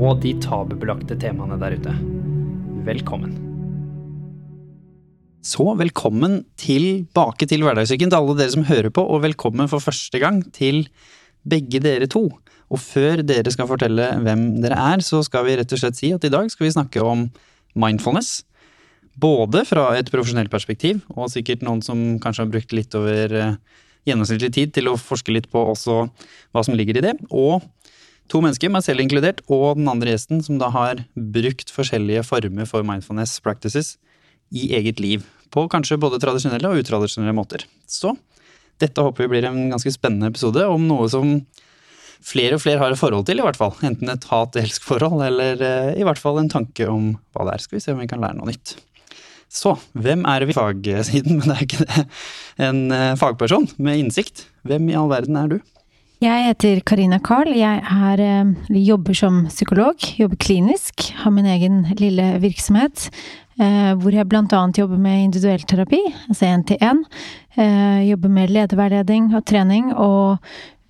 og de tabubelagte temaene der ute. Velkommen. Så velkommen tilbake til Hverdagssyken til alle dere som hører på, og velkommen for første gang til begge dere to. Og før dere skal fortelle hvem dere er, så skal vi rett og slett si at i dag skal vi snakke om mindfulness. Både fra et profesjonelt perspektiv, og sikkert noen som kanskje har brukt litt over eh, gjennomsnittlig tid til å forske litt på også hva som ligger i det. Og to mennesker, meg selv inkludert, og den andre gjesten, som da har brukt forskjellige former for mindfulness practices i eget liv. På kanskje både tradisjonelle og utradisjonelle måter. Så dette håper vi blir en ganske spennende episode om noe som flere og flere har et forhold til, i hvert fall. Enten et hat-elsk-forhold, eller eh, i hvert fall en tanke om hva det er. Skal vi se om vi kan lære noe nytt. Så, hvem er vi fagsiden, men det er ikke det. En eh, fagperson med innsikt. Hvem i all verden er du? Jeg heter Karina Carl. Jeg er, eh, jobber som psykolog, jobber klinisk, har min egen lille virksomhet. eh, Hvor jeg annet jobber med individuell terapi, altså én-til-én. Jobber med lederveiledning og trening, og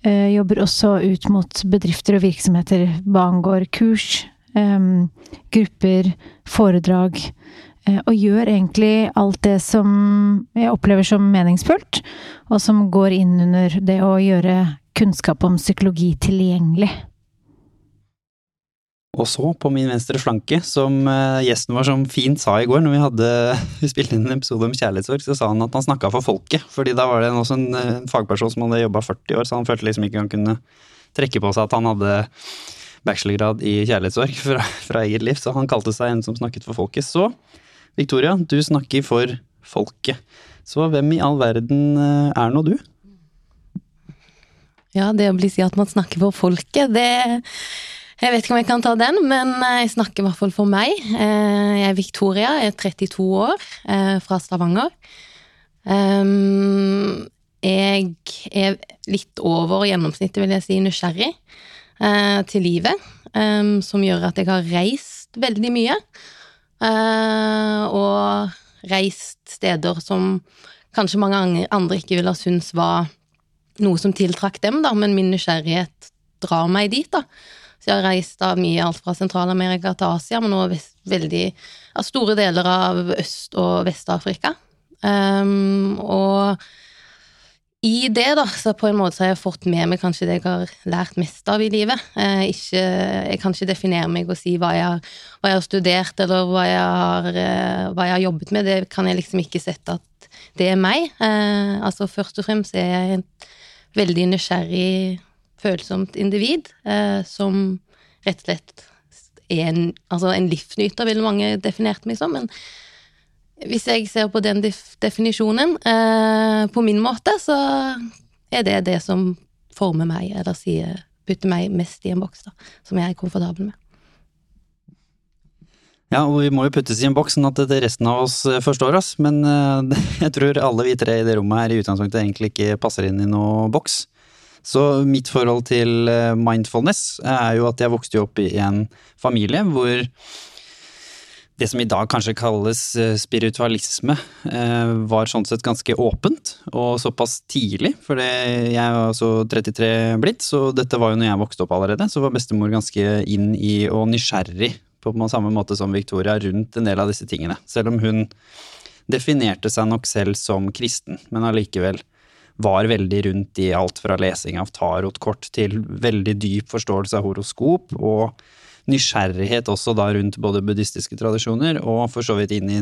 eh, jobber også ut mot bedrifter og virksomheter hva angår kurs, eh, grupper, foredrag. eh, Og gjør egentlig alt det som jeg opplever som meningsfullt, og som går inn under det å gjøre kunnskap om psykologi tilgjengelig. Og så, på min venstre flanke, som eh, gjesten vår som fint sa i går når vi hadde vi spilte inn en episode om kjærlighetssorg, så sa han at han snakka for folket. fordi da var det også en, eh, en fagperson som hadde jobba 40 år, så han følte liksom ikke han kunne trekke på seg at han hadde bachelorgrad i kjærlighetssorg fra, fra eget liv, så han kalte seg en som snakket for folket. Så Victoria, du snakker for folket. Så hvem i all verden eh, er nå du? Ja, det å bli si at man snakker for folket, det Jeg vet ikke om jeg kan ta den, men jeg snakker i hvert fall for meg. Eh, Jeg er Victoria, jeg er 32 år, eh, fra Stavanger. Jeg er litt over gjennomsnittet, vil jeg si, nysgjerrig eh, til livet, som gjør at jeg har reist veldig mye. Eh, Og reist steder som kanskje mange andre ikke ville ha syntes var noe som tiltrakk dem, da, men min nysgjerrighet drar meg dit, da. Så jeg har reist da mye alt fra Sentral-Amerika til Asia, men vest, veldig av store deler av Øst- og Vest-Afrika. Um, og i det, da, så på en måte så har jeg fått med meg kanskje det jeg har lært mest av i livet. Eh, ikke, jeg kan ikke definere meg og si hva jeg, har- hva jeg har studert, eller hva jeg har, eh, hva jeg har jobbet med. Det kan jeg liksom ikke sette at det er meg. Eh, altså først og fremst er jeg en veldig nysgjerrig, følsomt individ eh, som rett og slett er en, altså en livsnyter, ville mange definert meg som. Men hvis jeg ser på den definisjonen eh, på min måte, så er det det som former meg, eller sier, putter meg mest i en boks, da, som jeg er komfortabel med. Ja, og vi må jo puttes i en boks sånn at resten av oss eh, forstår oss, men eh, jeg tror alle vi tre i det rommet her i utgangspunktet egentlig ikke passer inn i noe boks. Så mitt forhold til eh, mindfulness er jo at jeg vokste opp i en familie hvor det som i dag kanskje kalles spiritualisme, var sånn sett ganske åpent, og såpass tidlig. For jeg er altså 33 blitt, så dette var jo når jeg vokste opp allerede. Så var bestemor ganske inn i og nysgjerrig på samme måte som Victoria rundt en del av disse tingene. Selv om hun definerte seg nok selv som kristen, men allikevel var veldig rundt i alt fra lesing av tarotkort til veldig dyp forståelse av horoskop, og nysgjerrighet også da rundt både buddhistiske tradisjoner og for så vidt inn i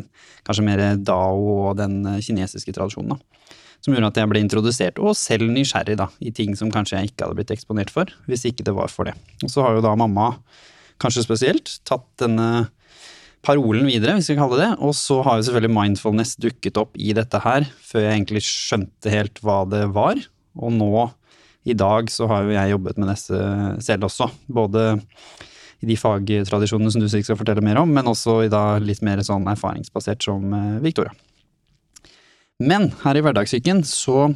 kanskje mer dao og den kinesiske tradisjonen. da. Som gjorde at jeg ble introdusert, og selv nysgjerrig da, i ting som kanskje jeg ikke hadde blitt eksponert for, hvis ikke det var for det. Og så har jo da mamma, kanskje spesielt, tatt denne parolen videre, hvis vi kan kalle det det. Og så har jo selvfølgelig mindfulness dukket opp i dette her, før jeg egentlig skjønte helt hva det var. Og nå, i dag, så har jo jeg jobbet med dette selv også. Både i de fagtradisjonene som du sikkert skal fortelle mer om, men også i da litt mer sånn erfaringsbasert som eh, Victoria. Men her i Hverdagssyken så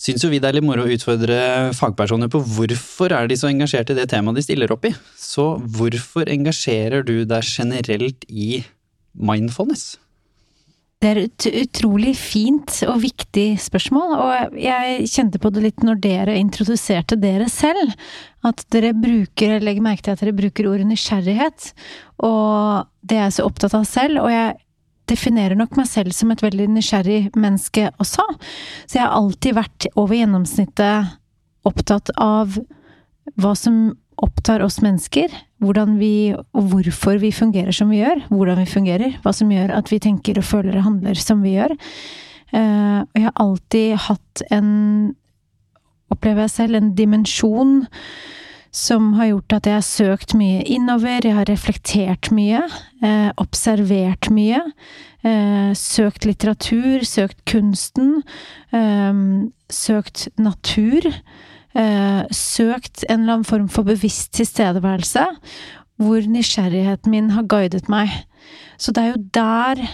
syns jo vi det er litt moro å utfordre fagpersoner på hvorfor er de så engasjert i det temaet de stiller opp i. Så hvorfor engasjerer du deg generelt i mindfulness? Det er et utrolig fint og viktig spørsmål, og jeg kjente på det litt når dere introduserte dere selv. At dere bruker, legger merke til at dere bruker ordet nysgjerrighet, og det er jeg så opptatt av selv. Og jeg definerer nok meg selv som et veldig nysgjerrig menneske også. Så jeg har alltid vært over gjennomsnittet opptatt av hva som opptar oss mennesker. Hvordan vi, og hvorfor vi fungerer som vi gjør. Hvordan vi fungerer. Hva som gjør at vi tenker og føler og handler som vi gjør. Uh, og jeg har alltid hatt en Opplever jeg selv en dimensjon som har gjort at jeg har søkt mye innover, jeg har reflektert mye, eh, observert mye, eh, søkt litteratur, søkt kunsten, eh, søkt natur, søkt en eller annen form for bevisst tilstedeværelse, hvor nysgjerrigheten min har guidet meg. Så det er jo der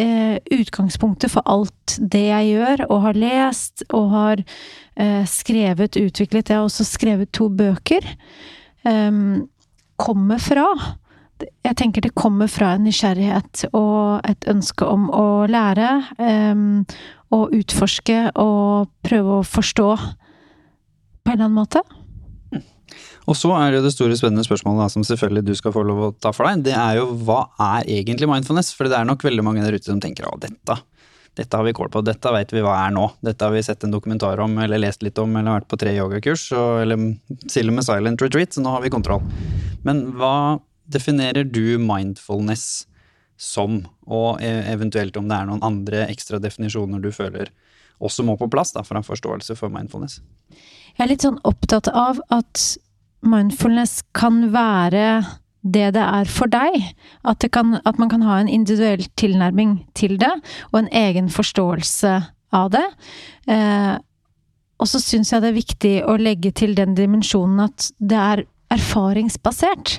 eh, utgangspunktet for alt det jeg gjør, og har lest, og har eh, skrevet, utviklet Jeg har også skrevet to bøker. Um, kommer fra. Jeg tenker det kommer fra en nysgjerrighet og et ønske om å lære. Um, og utforske og prøve å forstå på en eller annen måte. Og så er det det store spennende spørsmålet da, som selvfølgelig du skal få lov å ta for deg. Det er jo hva er egentlig mindfulness? For det er nok veldig mange der ute som tenker å dette, dette har vi kål på, dette vet vi hva er nå. Dette har vi sett en dokumentar om eller lest litt om eller vært på tre yogakurs eller til og med silent retreat, så nå har vi kontroll. Men hva definerer du mindfulness som, og e, eventuelt om det er noen andre ekstra definisjoner du føler også må på plass da, for en forståelse for mindfulness? Jeg er litt sånn opptatt av at mindfulness kan være det det er for deg. At, kan, at, man kan ha en individuell tilnærming til det, og en egen forståelse av det. Eh, og så syns jeg det er viktig å legge til den dimensjonen at det er erfaringsbasert.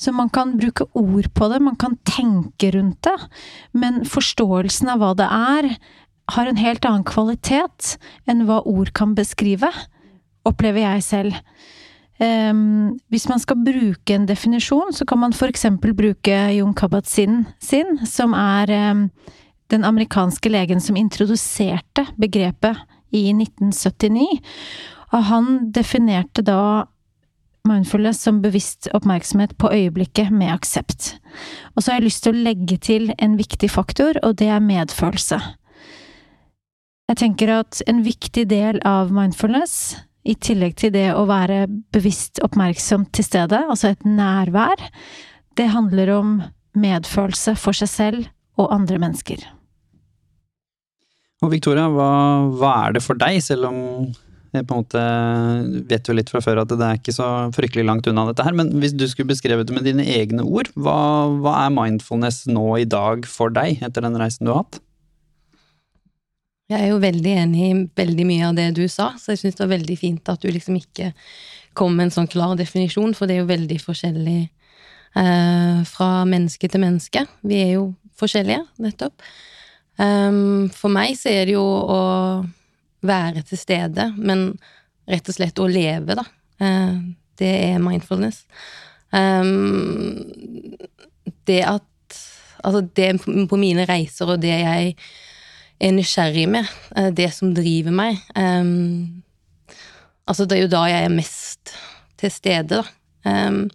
Så man kan bruke ord på det, man kan tenke rundt det, men forståelsen av hva det er, har en helt annen kvalitet enn hva ord kan beskrive, opplever jeg selv. Um, hvis man skal bruke en definisjon, så kan man f.eks. bruke Jon Kabat-Zinn sin, som er um, den amerikanske legen som introduserte begrepet i 1979. Og han definerte da mindfulness som bevisst oppmerksomhet på øyeblikket med aksept. Og så har jeg lyst til å legge til en viktig faktor, og det er medfølelse. Jeg tenker at en viktig del av mindfulness i tillegg til det å være bevisst oppmerksom til stede, altså et nærvær, det handler om medfølelse for seg selv og andre mennesker. Og Victoria, hva, hva er det for deg, selv om jeg på en måte vet jo litt fra før at det er ikke så fryktelig langt unna dette her, men hvis du skulle beskrevet det med dine egne ord, hva, hva er mindfulness nå i dag for deg, etter den reisen du har hatt? Jeg er jo veldig enig i veldig mye av det du sa, så jeg syns det var veldig fint at du liksom ikke kom med en sånn klar definisjon, for det er jo veldig forskjellig eh, fra menneske til menneske. Vi er jo forskjellige, nettopp. Um, for meg så er det jo å være til stede, men rett og slett å leve, da. Uh, det er mindfulness. Um, det at Altså, det på mine reiser og det jeg er nysgjerrig med. Eh, det som driver meg. Um, altså, det er jo da jeg er mest til stede, da. Um,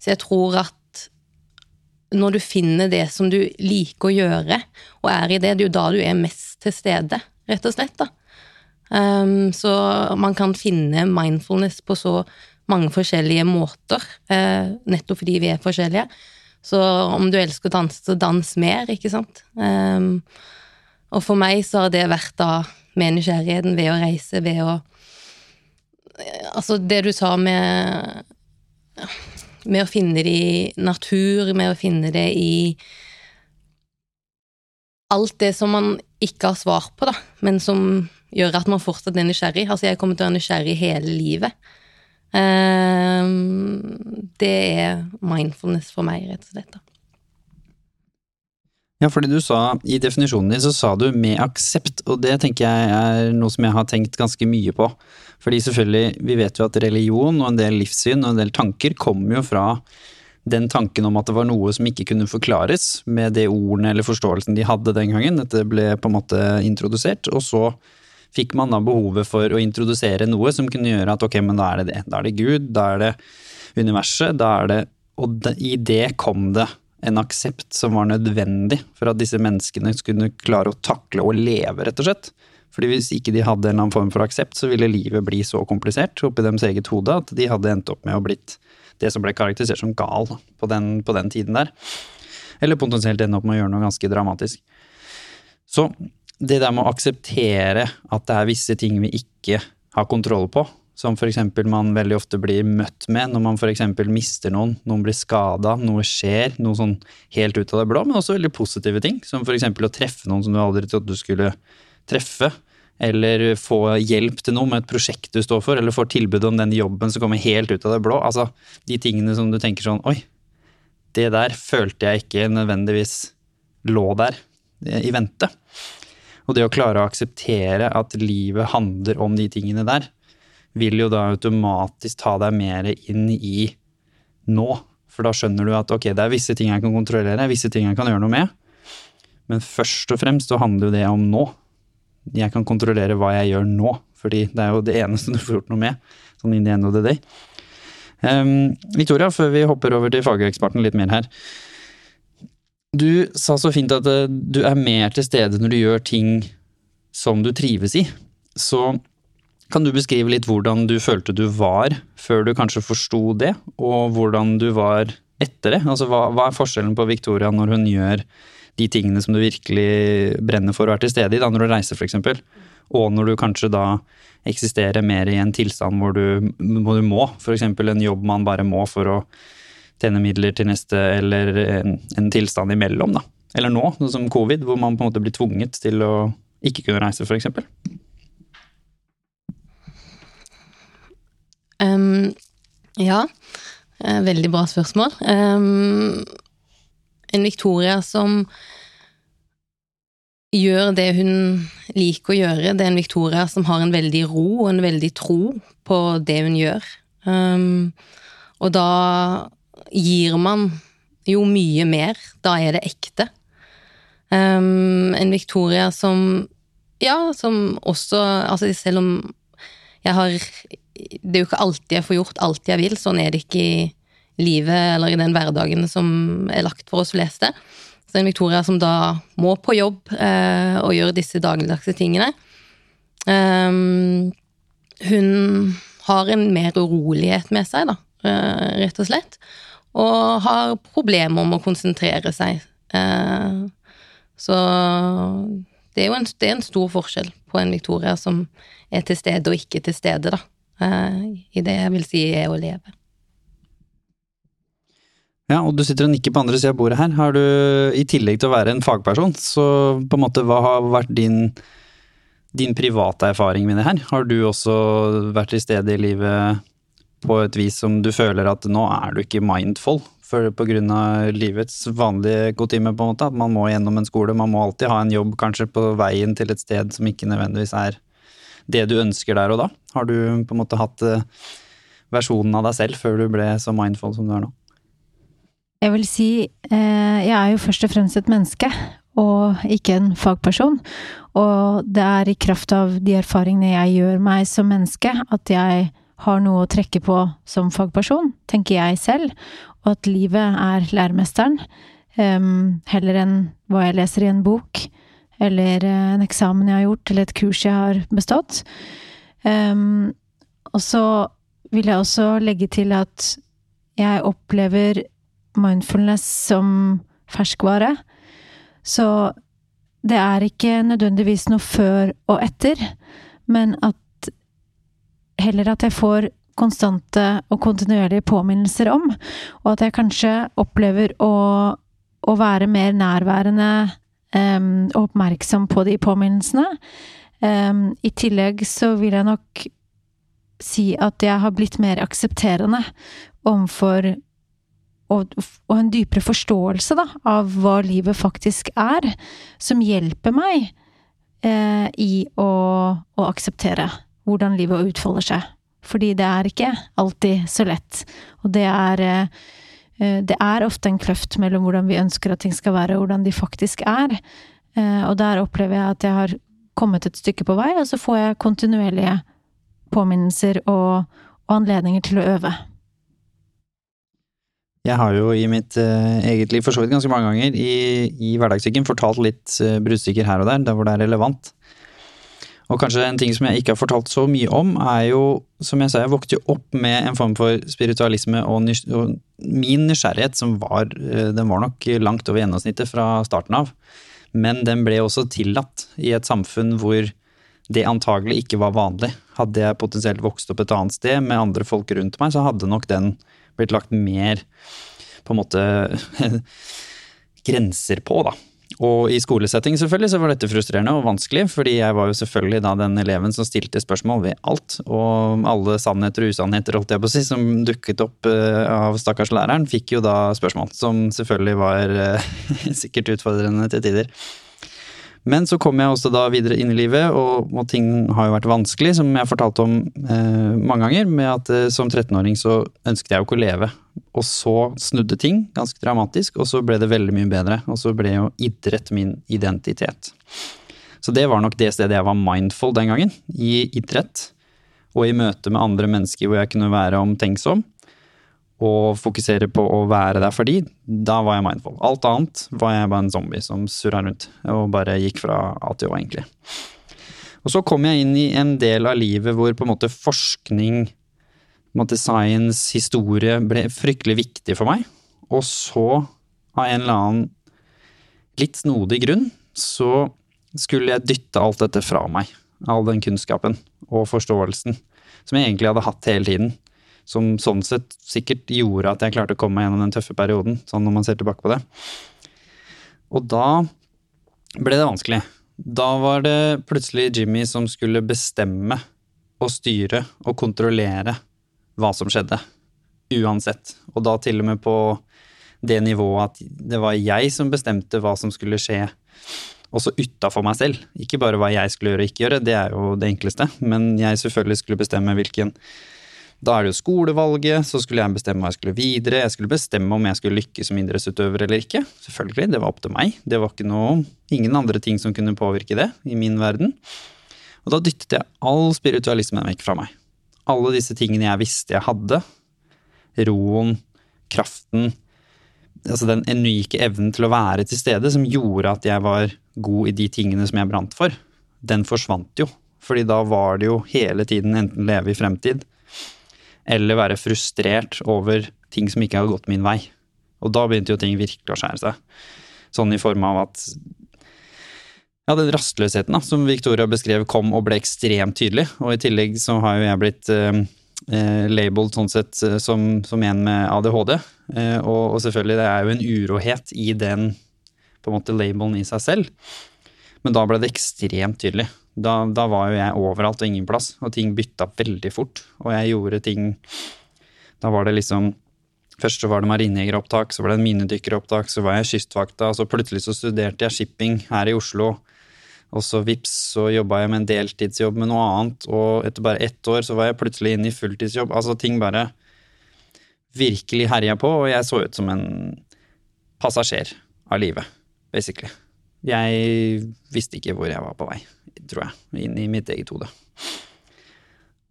så jeg tror at når du finner det som du liker å gjøre, og er i det, det er jo da du er mest til stede, rett og slett, da. Um, så man kan finne mindfulness på så mange forskjellige måter, uh, nettopp fordi vi er forskjellige. Så om du elsker å danse, så dans mer, ikke sant. Um, og for meg så har det vært da med nysgjerrigheten ved å reise, ved å Altså, det du sa med Med å finne det i natur, med å finne det i Alt det som man ikke har svar på, da, men som gjør at man fortsatt er nysgjerrig. Altså, jeg kommer til å være nysgjerrig hele livet. Um, det er mindfulness for meg, rett og slett. da. Ja, fordi du sa, i definisjonen din så sa du med aksept, og det tenker jeg er noe som jeg har tenkt ganske mye på. Fordi selvfølgelig, vi vet jo at religion og en del livssyn og en del tanker kommer jo fra den tanken om at det var noe som ikke kunne forklares med det ordene eller forståelsen de hadde den gangen. Dette ble på en måte introdusert, og så fikk man da behovet for å introdusere noe som kunne gjøre at ok, men da er det det. Da er det Gud, da er det universet, da er det Og i det kom det en aksept som var nødvendig for at disse menneskene skulle klare å takle og leve, rett og slett. Fordi hvis ikke de hadde en annen form for aksept, så ville livet bli så komplisert oppi deres eget hode at de hadde endt opp med å blitt det som ble karakterisert som gal på den, på den tiden der. Eller potensielt ende opp med å gjøre noe ganske dramatisk. Så det der med å akseptere at det er visse ting vi ikke har kontroll på, som f.eks. man veldig ofte blir møtt med når man f.eks. mister noen, noen blir skada, noe skjer, noe sånn helt ut av det blå, men også veldig positive ting, som f.eks. å treffe noen som du aldri trodde du skulle treffe, eller få hjelp til noe med et prosjekt du står for, eller få tilbud om den jobben som kommer helt ut av det blå. Altså de tingene som du tenker sånn Oi, det der følte jeg ikke nødvendigvis lå der i vente. Og det å klare å akseptere at livet handler om de tingene der, vil jo da automatisk ta deg mer inn i nå. For da skjønner du at ok, det er visse ting jeg kan kontrollere, visse ting jeg kan gjøre noe med. Men først og fremst så handler jo det om nå jeg kan kontrollere hva jeg gjør nå, fordi det er jo det eneste du får gjort noe med. Sånn in the end of the day. Um, Victoria, før vi hopper over til fageksperten litt mer her. Du sa så fint at uh, du er mer til stede når du gjør ting som du trives i. Så kan du beskrive litt hvordan du følte du var før du kanskje forsto det, og hvordan du var etter det? Altså hva, hva er forskjellen på Victoria når hun gjør de tingene som du virkelig brenner for å være til stede i, da, når du reiser f.eks. Og når du kanskje da eksisterer mer i en tilstand hvor du, hvor du må, f.eks. en jobb man bare må for å tjene midler til neste, eller en, en tilstand imellom, da. Eller nå, som covid, hvor man på en måte blir tvunget til å ikke kunne reise, f.eks. Um, ja, eh, veldig bra spørsmål. Um, en Victoria som gjør det hun liker å gjøre. Det er en Victoria som har en veldig ro og en veldig tro på det hun gjør. Um, og da gir man jo mye mer. Da er det ekte. Um, en Victoria som Ja, som også Altså, selv om jeg har Det er jo ikke alltid jeg får gjort alt jeg vil. Sånn er det ikke i livet eller i den hverdagen som er lagt for oss fleste. Så en Victoria som da må på jobb eh, og gjøre disse dagligdagse tingene. Um, hun har en mer urolighet med seg, da, uh, rett og slett. Og har problemer med å konsentrere seg. Uh, så det er jo en, det er en, stor forskjell på en Victoria som er til stede og ikke til stede, da. Uh, I det jeg vil si er å leve. Ja, og du sitter og nikker på andre sida av bordet her. Har du, i tillegg til å være en fagperson, så på en måte hva har vært din, din private erfaring med det her? Har du også vært til stede i livet på et vis som du føler at nå er du ikke mindful? På grunn av livets vanlige kutyme, på en måte, at man må gjennom en skole, man må alltid ha en jobb kanskje på veien til et sted som ikke nødvendigvis er det du ønsker der og da. Har du på en måte hatt eh, versjonen av deg selv før du ble så mindful som du er nå? Jeg vil si eh, jeg er jo først og fremst et menneske, og ikke en fagperson. Og det er i kraft av de erfaringene jeg gjør meg som menneske, at jeg har noe å trekke på som fagperson, tenker jeg selv. Og at livet er læremesteren, um, heller enn hva jeg leser i en bok, eller en eksamen jeg har gjort, eller et kurs jeg har bestått. Um, og så vil jeg også legge til at jeg opplever mindfulness som ferskvare. Så det er ikke nødvendigvis noe før og etter, men at heller at jeg får konstante og kontinuerlige påminnelser om, og at jeg kanskje opplever å, å være mer nærværende um, oppmerksom på de påminnelsene. Um, I tillegg så vil jeg nok si at jeg har blitt mer aksepterende overfor og, og, en dypere forståelse da, av hva livet faktisk er, som hjelper meg eh, i å, å, akseptere hvordan livet utfolder seg. Fordi det er ikke alltid så lett. Og det er eh, Det er ofte en kløft mellom hvordan vi ønsker at ting skal være, og hvordan de faktisk er. Eh, og der opplever jeg at jeg har kommet et stykke på vei, og så får jeg kontinuerlige påminnelser og, og anledninger til å øve. Jeg har jo i mitt uh, eget liv for så vidt ganske mange ganger i, i hverdagssyken fortalt litt uh, bruddstykker her og der, der hvor det er relevant. Og kanskje en ting som jeg ikke har fortalt så mye om, er jo, som jeg sa, jeg vokste jo opp med en form for spiritualisme og, nys og min nysgjerrighet, som var uh, Den var nok langt over gjennomsnittet fra starten av. Men den ble også tillatt i et samfunn hvor det antagelig ikke var vanlig. Hadde jeg potensielt vokst opp et annet sted med andre folk rundt meg, så hadde nok den blitt lagt mer på en måte grenser på, da. Og i skolesetting selvfølgelig så var dette frustrerende og vanskelig, fordi jeg var jo selvfølgelig da den eleven som stilte spørsmål ved alt. Og alle sannheter og usannheter holdt jeg på å si, som dukket opp eh, av stakkars læreren, fikk jo da spørsmål. Som selvfølgelig var eh, sikkert utfordrende til tider. Men så kom jeg også da videre inn i livet, og, og ting har jo vært vanskelig, som jeg fortalte om eh, mange ganger. Med at eh, som 13-åring så ønsket jeg jo ikke å leve. Og så snudde ting ganske dramatisk, og så ble det veldig mye bedre. Og så ble jo idrett min identitet. Så det var nok det stedet jeg var mindful den gangen. I idrett. Og i møte med andre mennesker hvor jeg kunne være omtenksom og fokusere på å være der for de, da var jeg mindful. Alt annet var jeg bare en zombie som surra rundt og bare gikk fra A til Å, egentlig. Og så kom jeg inn i en del av livet hvor på en måte forskning, på en måte science, historie ble fryktelig viktig for meg. Og så, av en eller annen litt snodig grunn, så skulle jeg dytte alt dette fra meg. All den kunnskapen og forståelsen som jeg egentlig hadde hatt hele tiden som sånn sett sikkert gjorde at jeg klarte å komme meg gjennom den tøffe perioden, sånn når man ser tilbake på det. Og da ble det vanskelig. Da var det plutselig Jimmy som skulle bestemme og styre og kontrollere hva som skjedde. Uansett. Og da til og med på det nivået at det var jeg som bestemte hva som skulle skje også utafor meg selv. Ikke bare hva jeg skulle gjøre og ikke gjøre, det er jo det enkleste, men jeg selvfølgelig skulle bestemme hvilken da er det jo skolevalget, så skulle jeg bestemme hva jeg skulle videre. Jeg skulle bestemme om jeg skulle lykkes som idrettsutøver eller ikke. Selvfølgelig, det var opp til meg. Det var ikke noe, ingen andre ting som kunne påvirke det i min verden. Og da dyttet jeg all spiritualismen vekk fra meg. Alle disse tingene jeg visste jeg hadde. Roen, kraften, altså den unike evnen til å være til stede som gjorde at jeg var god i de tingene som jeg brant for, den forsvant jo. Fordi da var det jo hele tiden enten leve i fremtid eller være frustrert over ting som ikke har gått min vei. Og da begynte jo ting virkelig å skjære seg. Sånn i form av at ja, den rastløsheten da, som Victoria beskrev, kom og ble ekstremt tydelig. Og i tillegg så har jo jeg blitt eh, eh labeled sånn sett eh, som, som en med ADHD. Eh, og, og, selvfølgelig, det er jo en urohet i den på en måte labelen i seg selv. Men da ble det ekstremt tydelig. Da, da, var jo jeg overalt og ingen plass, og ting bytta veldig fort. Og jeg gjorde ting Da var det liksom Først så var det marinejegeropptak, så var det en minedykkeropptak, så var jeg kystvakta, og så plutselig så studerte jeg shipping her i Oslo. Og så vips, så jobba jeg med en deltidsjobb med noe annet, og etter bare ett år så var jeg plutselig inne i fulltidsjobb. Altså ting bare virkelig herja på, og jeg så ut som en passasjer av livet, basically. Jeg visste ikke hvor jeg var på vei tror jeg, inn i mitt eget hode.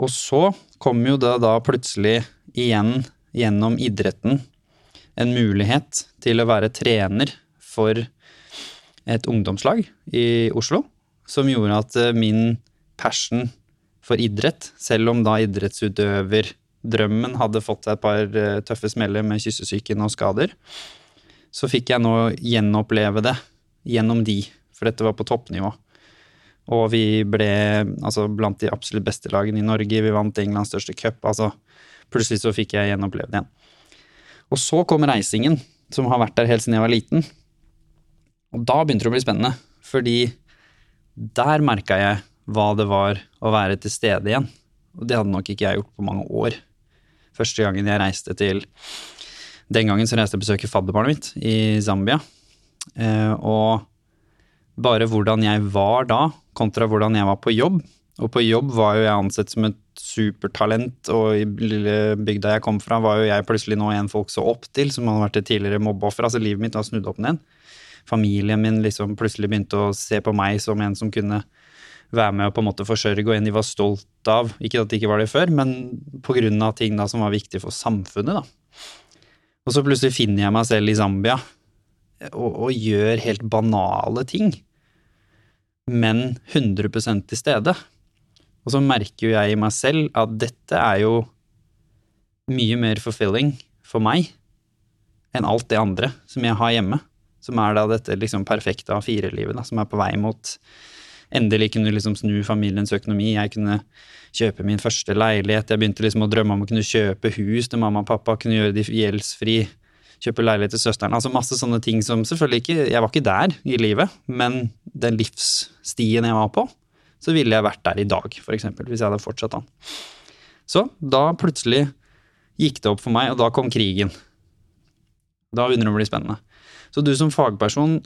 Og så kom jo det da plutselig igjen gjennom idretten en mulighet til å være trener for et ungdomslag i Oslo, som gjorde at eh, min passion for idrett, selv om da idrettsutøverdrømmen hadde fått et par eh, tøffe smeller med kyssesyken og skader, så fikk jeg nå gjenoppleve det gjennom de, for dette var på toppnivå. Og vi ble altså, blant de absolutt beste lagene i Norge. Vi vant Englands største cup. Altså, plutselig så fikk jeg gjenoppleve det igjen. Og så kom reisingen, som har vært der helt siden jeg var liten. Og da begynte det å bli spennende, fordi der merka jeg hva det var å være til stede igjen. Og det hadde nok ikke jeg gjort på mange år. Første gangen jeg reiste til Den gangen så reiste jeg og besøke fadderbarnet mitt i Zambia. Eh, og bare hvordan jeg var da, kontra hvordan jeg var på jobb. Og på jobb var jo jeg ansett som et supertalent, og i lille bygda jeg kom fra, var jo jeg plutselig nå en folk så opp til, som hadde vært et tidligere mobbeoffer. Altså livet mitt var snudd opp ned. Familien min liksom plutselig begynte å se på meg som en som kunne være med og på en måte forsørge, og en de var stolt av. Ikke at de ikke var det før, men på grunn av ting da som var viktig for samfunnet, da. Og så plutselig finner jeg meg selv i Zambia og, og gjør helt banale ting, men 100 til stede. Og så merker jo jeg i meg selv at dette er jo mye mer fulfilling for meg enn alt det andre som jeg har hjemme. Som er da dette liksom perfekte A4-livet, som er på vei mot endelig kunne liksom snu familiens økonomi. Jeg kunne kjøpe min første leilighet. Jeg begynte liksom å drømme om å kunne kjøpe hus til mamma og pappa, kunne gjøre de gjeldsfri. Kjøpe leilighet til søsteren. Altså masse sånne ting som selvfølgelig ikke Jeg var ikke der i livet, men den livsstien jeg var på, så ville jeg vært der i dag, eksempel, hvis jeg hadde fortsatt den. Så da plutselig gikk det opp for meg, og da kom krigen. Da begynner det å bli spennende. Så du som fagperson,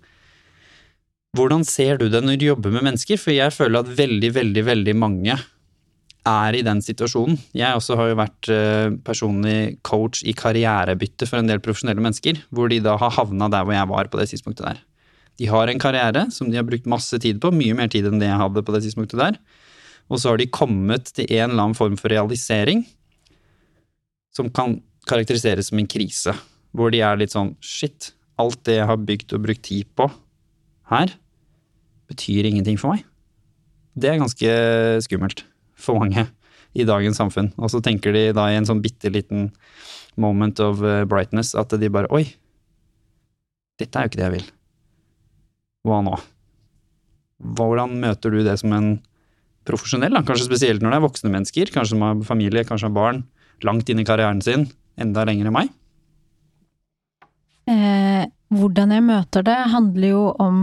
hvordan ser du det når du jobber med mennesker? For jeg føler at veldig, veldig, veldig mange er i den situasjonen. Jeg også har jo vært eh, personlig coach i karrierebytte for en del profesjonelle mennesker, hvor de da har havna der hvor jeg var på det tidspunktet der. De har en karriere som de har brukt masse tid på, mye mer tid enn det jeg hadde på det tidspunktet der. Og så har de kommet til en eller annen form for realisering som kan karakteriseres som en krise. Hvor de er litt sånn shit, alt det jeg har bygd og brukt tid på her, betyr ingenting for meg. Det er ganske skummelt for mange i dagens samfunn. Og så tenker de da i en sånn bitte liten moment of eh, brightness at de bare Oi, dette er jo ikke det jeg vil. Hva nå? Hvordan møter du det som en profesjonell, da? kanskje spesielt når det er voksne mennesker, kanskje som har familie, kanskje har barn, langt inn i karrieren sin, enda lenger enn meg? Eh, hvordan jeg møter det, handler jo om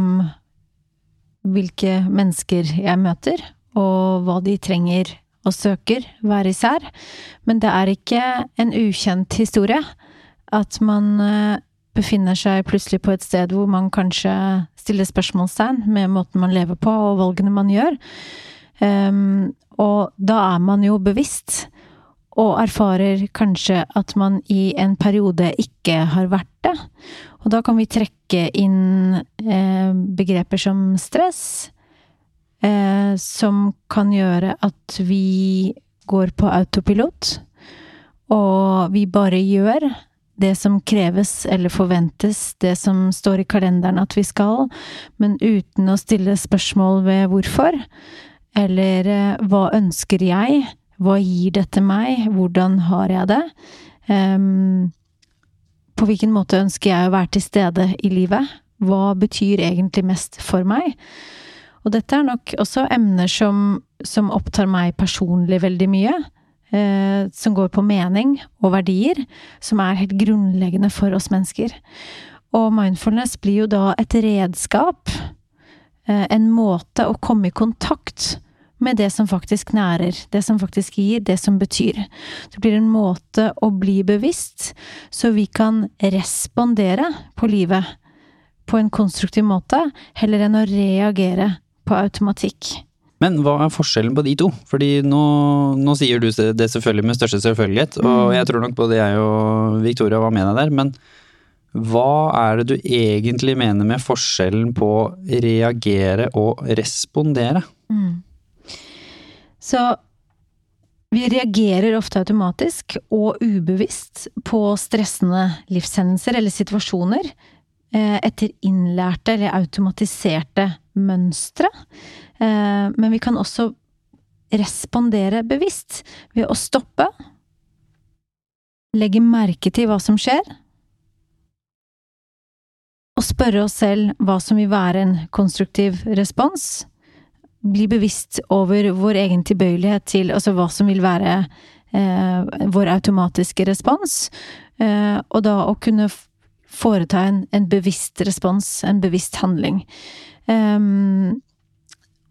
hvilke mennesker jeg møter, og hva de trenger og søker, hver især. Men det er ikke en ukjent historie at man eh, befinner seg plutselig på et sted hvor man kanskje stiller spørsmålstegn med måten man lever på og valgene man gjør. Um, og da er man jo bevisst, og erfarer kanskje at man i en periode ikke har vært det. Og da kan vi trekke inn eh, begreper som stress, eh, som kan gjøre at vi går på autopilot, og vi bare gjør det som kreves eller forventes, det som står i kalenderen at vi skal, men uten å stille spørsmål ved hvorfor. Eller eh, hva ønsker jeg? Hva gir dette meg? Hvordan har jeg det? Um, på hvilken måte ønsker jeg å være til stede i livet? Hva betyr egentlig mest for meg? Og dette er nok også emner som, som opptar meg personlig veldig mye eh, som går på mening og verdier, som er helt grunnleggende for oss mennesker. Og mindfulness blir jo da et redskap, eh, en måte å komme i kontakt med det som faktisk nærer, det som faktisk gir, det som betyr. Det blir en måte å bli bevisst, så vi kan respondere på livet på en konstruktiv måte, heller enn å reagere på automatikk. Men hva er forskjellen på de to? Fordi nå, nå sier du det selvfølgelig med største selvfølgelighet, og mm. jeg tror nok både jeg og Victoria var med deg der, men hva er det du egentlig mener med forskjellen på reagere og respondere? Mm. Så vi reagerer ofte automatisk og ubevisst på stressende livshendelser eller situasjoner etter innlærte eller automatiserte mønstre. Eh, men vi kan også respondere bevisst ved å stoppe, legge merke til hva som skjer, og spørre oss selv hva som vil være en konstruktiv respons. Bli bevisst over vår egen tilbøyelighet til altså hva som vil være eh, vår automatiske respons, eh, og da å kunne foreta en, en bevisst respons, en bevisst handling. Um,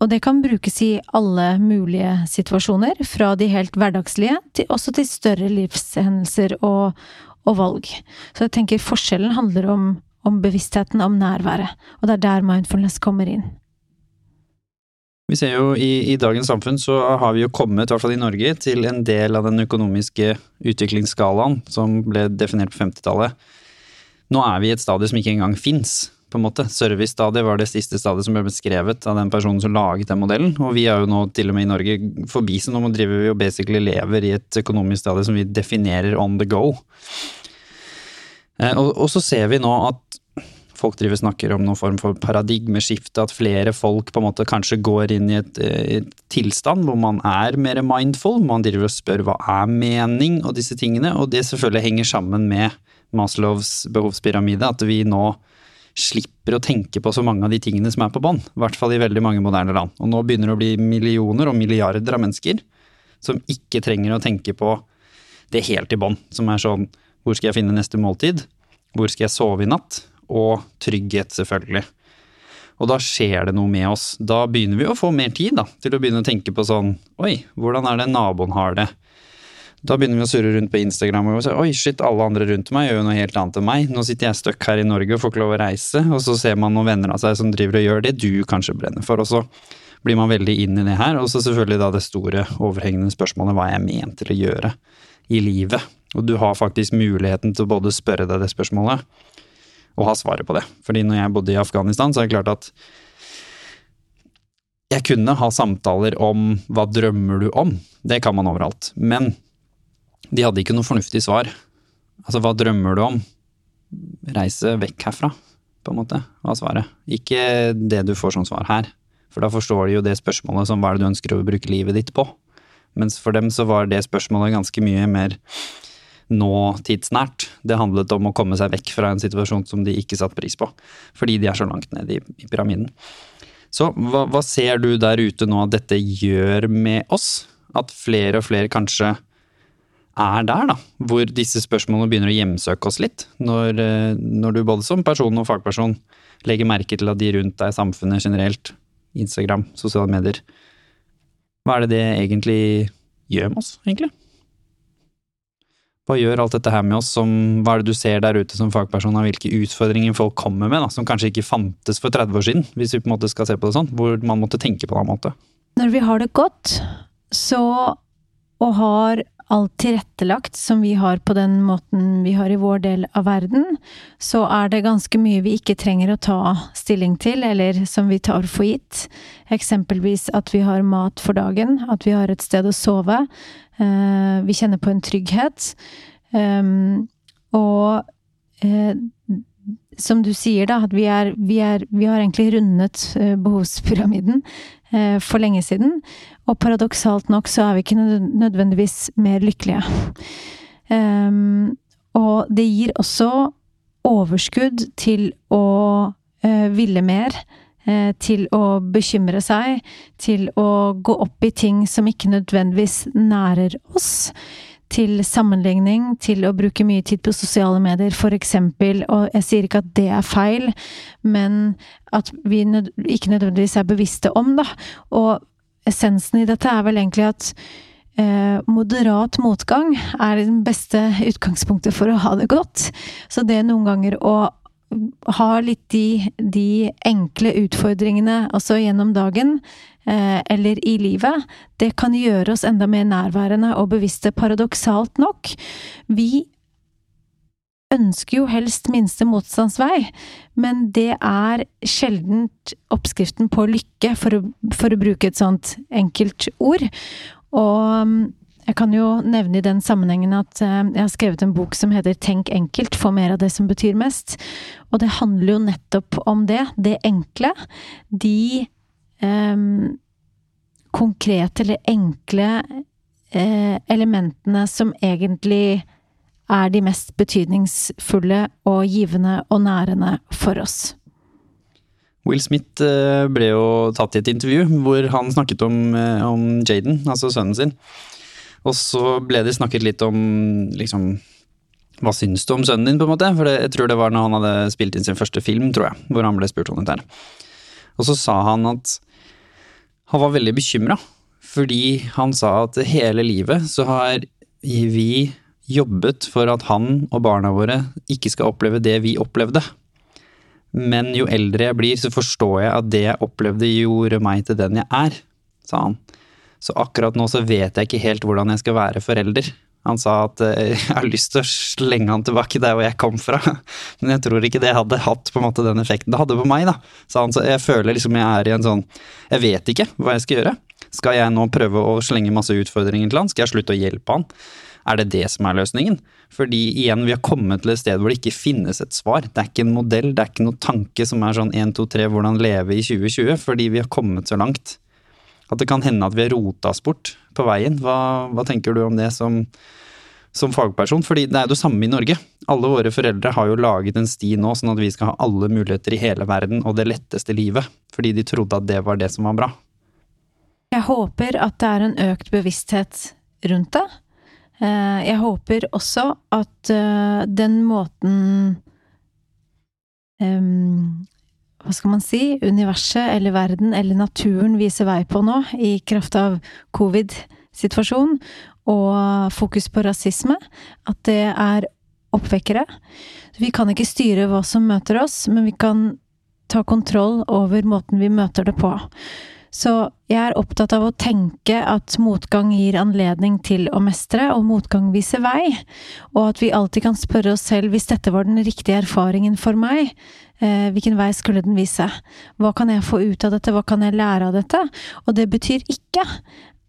og det kan brukes i alle mulige situasjoner, fra de helt hverdagslige til, også til større livshendelser og, og valg. Så jeg tenker forskjellen handler om, om bevisstheten om nærværet, og det er der mindfulness kommer inn. Vi ser jo i, i, dagens samfunn så har vi jo kommet, i hvert fall i Norge, til en del av den økonomiske utviklingsskalaen som ble definert på 50-tallet. Nå er vi i et stadie som ikke engang fins. Servicestadiet var det siste stadiet som ble beskrevet av den personen som laget den modellen. Og vi er jo nå til og med i Norge forbi, så nå driver vi og basically lever i et økonomisk stadie som vi definerer on the go. Eh, og, og så ser vi nå at folk driver snakker om noen form for paradigmeskifte, at flere folk på en måte kanskje går inn i et, eh, et tilstand hvor man er mer mindful, man driver og spør hva er mening og disse tingene, og det selvfølgelig henger sammen med Maslows behovspyramide, at vi nå slipper å tenke på så mange av de tingene som er på bånn. I hvert fall i veldig mange moderne land. Og nå begynner det å bli millioner og milliarder av mennesker som ikke trenger å tenke på det helt i bånn. Som er sånn hvor skal jeg finne neste måltid? Hvor skal jeg sove i natt? Og trygghet, selvfølgelig. Og da skjer det noe med oss. Da begynner vi å få mer tid da, til å begynne å tenke på sånn Oi, hvordan er det naboen har det? Da begynner vi å surre rundt på Instagram og si oi, shit, alle andre rundt meg gjør jo noe helt annet enn meg. Nå sitter jeg stuck her i Norge og får ikke lov å reise, og så ser man noen venner av seg som driver og gjør det du kanskje brenner for. Og så blir man veldig inn i det her. Og så selvfølgelig da det store, overhengende spørsmålet hva er jeg ment til å gjøre i livet? Og du har faktisk muligheten til å både spørre deg det spørsmålet og ha svaret på det. Fordi når jeg bodde i Afghanistan, så er det klart at jeg kunne ha samtaler om hva drømmer du om? Det kan man overalt. Men de hadde ikke noe fornuftig svar. Altså, hva drømmer du om? Reise vekk herfra, på en måte, var svaret. Ikke det du får som svar her. For da forstår de jo det spørsmålet som hva er det du ønsker å bruke livet ditt på? Mens for dem så var det spørsmålet ganske mye mer nå-tidsnært. Det handlet om å komme seg vekk fra en situasjon som de ikke satte pris på. Fordi de er så langt nede i, i pyramiden. Så hva, hva ser du der ute nå at dette gjør med oss? At flere og flere kanskje er der, da, hvor disse spørsmålene begynner å hjemsøke oss litt. Når, eh, når, du både som person og fagperson legger merke til at de rundt deg, samfunnet generelt, Instagram, sosiale medier Hva er det det egentlig gjør med oss, egentlig? Hva gjør alt dette her med oss? Som, hva er det du ser der ute som fagperson av hvilke utfordringer folk kommer med, da, som kanskje ikke fantes for 30 år siden, hvis vi på en måte skal se på det sånn, hvor man måtte tenke på en annen måte? Når vi har det godt, så og har alt tilrettelagt som vi har på den måten vi har i vår del av verden, så er det ganske mye vi ikke trenger å ta stilling til, eller som vi tar for gitt. Eksempelvis at vi har mat for dagen, at vi har et sted å sove. Eh, vi kjenner på en trygghet. Ehm, og eh, som du sier, da, at vi, er, vi, er, vi har egentlig rundet eh, behovspyramiden for lenge siden. Og paradoksalt nok så er vi ikke nødvendigvis mer lykkelige. Um, og det gir også overskudd til å uh, ville mer. Uh, til å bekymre seg, til å gå opp i ting som ikke nødvendigvis nærer oss. Til sammenligning, til å bruke mye tid på sosiale medier, for eksempel. Og jeg sier ikke at det er feil, men at vi ikke nødvendigvis er bevisste om, da. Og essensen i dette er vel egentlig at eh, moderat motgang er det beste utgangspunktet for å ha det godt. Så det noen ganger å ha litt de, de enkle utfordringene også gjennom dagen, eh, eller i livet, det kan gjøre oss enda mer nærværende og bevisste. Paradoksalt nok, vi ønsker jo helst minste motstandsvei, men det er sjelden oppskriften på lykke, for å, for å, bruke et sånt enkelt ord. Og um, jeg kan jo nevne i den sammenhengen at uh, jeg har skrevet en bok som heter Tenk enkelt, få mer av det som betyr mest. Og det handler jo nettopp om det. Det enkle. De um, konkrete eller enkle uh, elementene som egentlig er de mest betydningsfulle og givende og nærende for oss. Will Smith eh, ble jo tatt i et intervju hvor han snakket om, eh, om Jaden, altså sønnen sin. Og så ble det snakket litt om liksom Hva syns du om sønnen din, på en måte? For det, jeg tror det var når han hadde spilt inn sin første film, tror jeg, hvor han ble spurt om dette her. Og så sa han at Han var veldig bekymra, fordi han sa at hele livet så har vi jobbet for at han og barna våre ikke skal oppleve det vi opplevde. Men jo eldre jeg blir, så forstår jeg at det jeg opplevde gjorde meg til den jeg er, sa han. Så akkurat nå så vet jeg ikke helt hvordan jeg skal være forelder. Han sa at eh, jeg har lyst til å slenge han tilbake der hvor jeg kom fra, men jeg tror ikke det hadde hatt på en måte den effekten det hadde på meg, da. Sa han, så jeg føler liksom jeg er i en sånn Jeg vet ikke hva jeg skal gjøre. Skal jeg nå prøve å slenge masse utfordringer til han? Skal jeg slutte å hjelpe han? Er det det som er løsningen? Fordi igjen, vi har kommet til et sted hvor det ikke finnes et svar. Det er ikke en modell, det er ikke noen tanke som er sånn 1, 2, 3, hvordan leve i 2020, fordi vi har kommet så langt. At det kan hende at vi har rota oss bort på veien. Hva, hva tenker du om det som, som fagperson? Fordi det er det samme i Norge. Alle våre foreldre har jo laget en sti nå, sånn at vi skal ha alle muligheter i hele verden og det letteste livet. Fordi de trodde at det var det som var bra. Jeg håper at det er en økt bevissthet rundt det. Eh, jeg håper også at eh, den måten um, Hva skal man si? Universet eller verden eller naturen viser vei på nå, i kraft av covid-situasjonen og fokus på rasisme, at det er oppvekkere. Vi kan ikke styre hva som møter oss, men vi kan ta kontroll over måten vi møter det på. Så jeg er opptatt av å tenke at motgang gir anledning til å mestre, og motgang viser vei, og at vi alltid kan spørre oss selv hvis dette var den riktige erfaringen for meg, eh, hvilken vei skulle den vise? Hva kan jeg få ut av dette, hva kan jeg lære av dette? Og det betyr ikke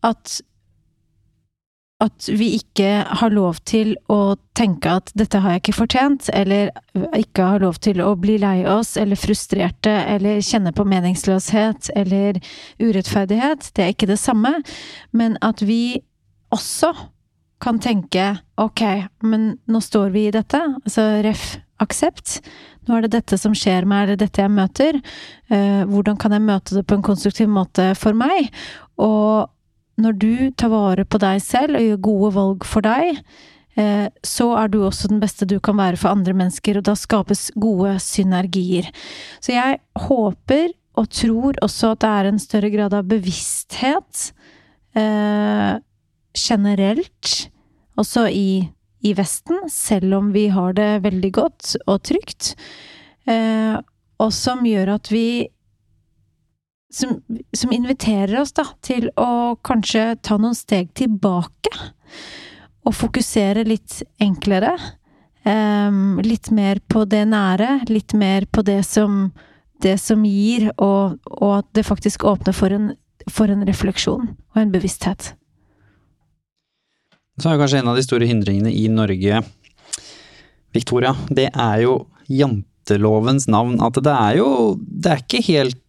at at vi ikke har lov til å tenke at 'dette har jeg ikke fortjent', eller ikke har lov til å bli lei oss, eller frustrerte, eller kjenne på meningsløshet eller urettferdighet. Det er ikke det samme. Men at vi også kan tenke 'ok, men nå står vi i dette', altså ref. aksept. Nå er det dette som skjer meg, eller dette jeg møter. Uh, hvordan kan jeg møte det på en konstruktiv måte for meg? Og når du tar vare på deg selv og gjør gode valg for deg, eh, så er du også den beste du kan være for andre mennesker, og da skapes gode synergier. Så jeg håper og tror også at det er en større grad av bevissthet eh, generelt, også i, i, Vesten, selv om vi har det veldig godt og trygt, eh, og som gjør at vi som, som, inviterer oss da, til å kanskje ta noen steg tilbake. Og fokusere litt enklere. Um, litt mer på det nære, litt mer på det som, det som gir, og, og, at det faktisk åpner for en, for en refleksjon og en bevissthet. Så er kanskje en av de store hindringene i Norge, Victoria, det er jo jantelovens navn. At det er jo Det er ikke helt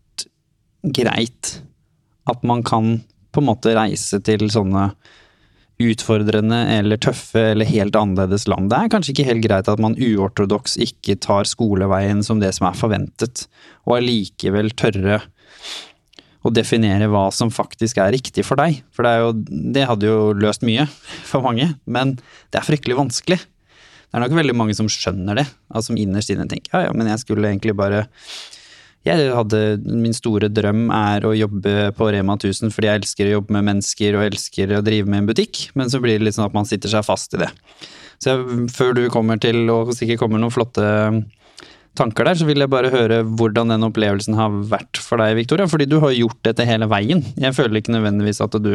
greit at man kan på en måte reise til sånne utfordrende eller tøffe eller helt annerledes land. Det er kanskje ikke helt greit at man uortodoks ikke tar skoleveien som det som er forventet, og allikevel tørre å definere hva som faktisk er riktig for deg. For det, jo, det hadde jo løst mye for mange, men det er fryktelig vanskelig. Det er nok veldig mange som skjønner det, altså som innerst inne tenker ja ja, men jeg skulle egentlig bare jeg hadde, min store drøm er å jobbe på Rema 1000 fordi jeg elsker å jobbe med mennesker og elsker å drive med en butikk, men så blir det litt sånn at man sitter seg fast i det. Så jeg, før du kommer til, og sikkert kommer noen flotte tanker der, så vil jeg bare høre hvordan den opplevelsen har vært for deg, Victoria. Fordi du har gjort dette hele veien. Jeg føler ikke nødvendigvis at du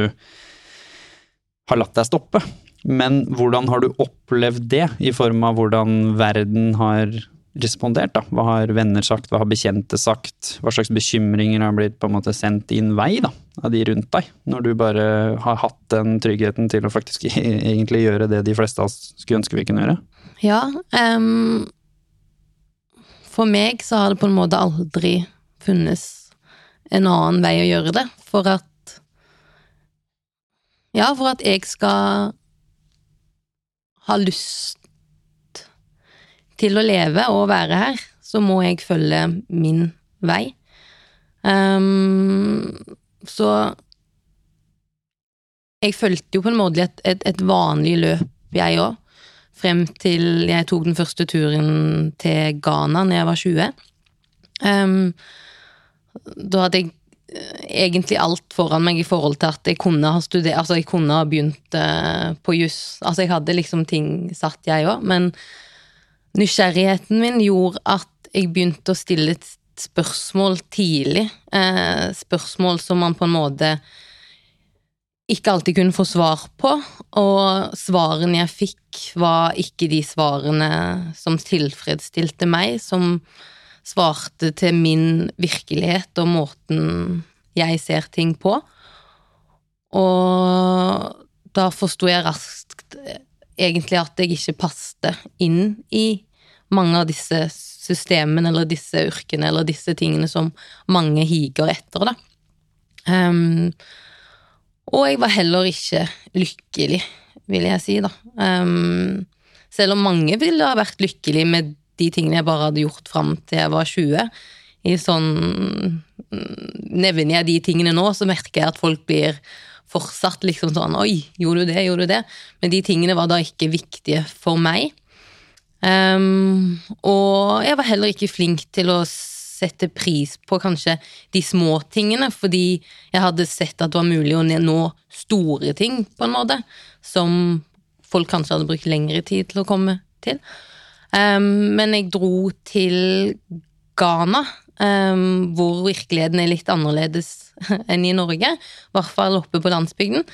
har latt deg stoppe. Men hvordan har du opplevd det, i form av hvordan verden har respondert? da? Hva har venner sagt, hva har bekjente sagt? Hva slags bekymringer har blitt på en måte sendt din vei da, av de rundt deg? Når du bare har hatt den tryggheten til å faktisk egentlig gjøre det de fleste av oss skulle ønske vi kunne gjøre? Ja, um, for meg så har det på en måte aldri funnes en annen vei å gjøre det, for at Ja, for at jeg skal ha lyst til å leve og være her, så må jeg følge min vei. Um, så jeg fulgte jo på en måte et, et, et vanlig løp, jeg òg, frem til jeg tok den første turen til Ghana når jeg var 20. Um, da hadde jeg egentlig alt foran meg i forhold til at jeg kunne ha studert Altså, jeg kunne ha begynt uh, på juss. Altså, jeg hadde liksom ting satt, jeg òg, men nysgjerrigheten min gjorde at jeg begynte å stille et spørsmål tidlig. Eh, spørsmål som man på en måte ikke alltid kunne få svar på, og svarene jeg fikk, var ikke de svarene som tilfredsstilte meg, som svarte til min virkelighet og måten jeg ser ting på. Og da forsto jeg raskt egentlig at jeg ikke passte inn i mange av disse systemene eller disse yrkene eller disse tingene som mange higer etter, da. Um, og jeg var heller ikke lykkelig, vil jeg si, da. Um, selv om mange ville ha vært lykkelig med de tingene jeg bare hadde gjort fram til jeg var 20. I sånn Nevner jeg de tingene nå, så merker jeg at folk blir fortsatt liksom sånn Oi, gjorde du det? Gjorde du det? Men de tingene var da ikke viktige for meg. Um, og jeg var heller ikke flink til å sette pris på kanskje de små tingene, fordi jeg hadde sett at det var mulig å nå store ting, på en måte, som folk kanskje hadde brukt lengre tid til å komme til. Um, men jeg dro til Ghana, um, hvor virkeligheten er litt annerledes enn i Norge, i hvert fall oppe på landsbygden.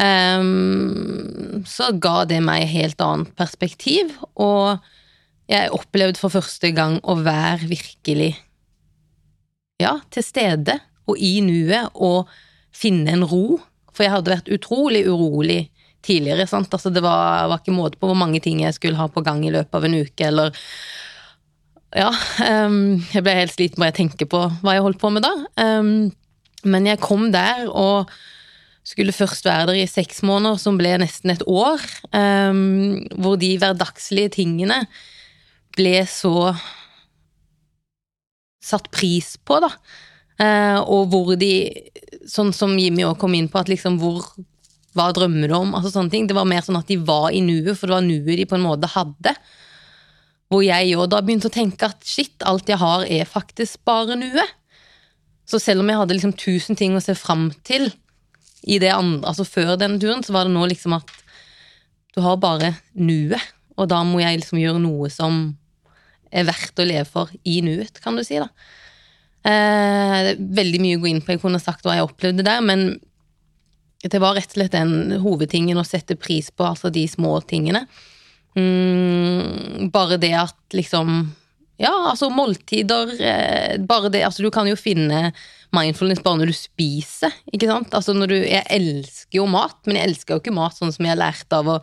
Um, så ga det meg et helt annet perspektiv, og jeg opplevde for første gang å være virkelig ja, til stede og i nuet og finne en ro. For jeg hadde vært utrolig urolig tidligere. sant? Altså Det var, var ikke måte på hvor mange ting jeg skulle ha på gang i løpet av en uke, eller Ja. Um, jeg ble helt sliten bare jeg tenker på hva jeg holdt på med da. Um, men jeg kom der og skulle først være der i seks måneder, som ble nesten et år. Um, hvor de hverdagslige tingene ble så satt pris på, da. Uh, og hvor de, sånn som Jimmy òg kom inn på, at liksom hvor Hva drømmer du om? Altså sånne ting. Det var mer sånn at de var i nuet, for det var nuet de på en måte hadde. Hvor jeg òg da begynte å tenke at shit, alt jeg har er faktisk bare nuet. Så selv om jeg hadde liksom tusen ting å se fram til i det andre, altså før den turen, så var det nå liksom at du har bare nuet, og da må jeg liksom gjøre noe som er verdt å leve for i nuet, kan du si, da. Eh, veldig mye å gå inn på, jeg kunne sagt hva jeg opplevde der, men det var rett og slett den hovedtingen å sette pris på, altså de små tingene. Mm, bare det at liksom Ja, altså måltider eh, Bare det Altså, du kan jo finne mindfulness bare når du spiser, ikke sant? Altså når du Jeg elsker jo mat, men jeg elsker jo ikke mat sånn som jeg har lært av å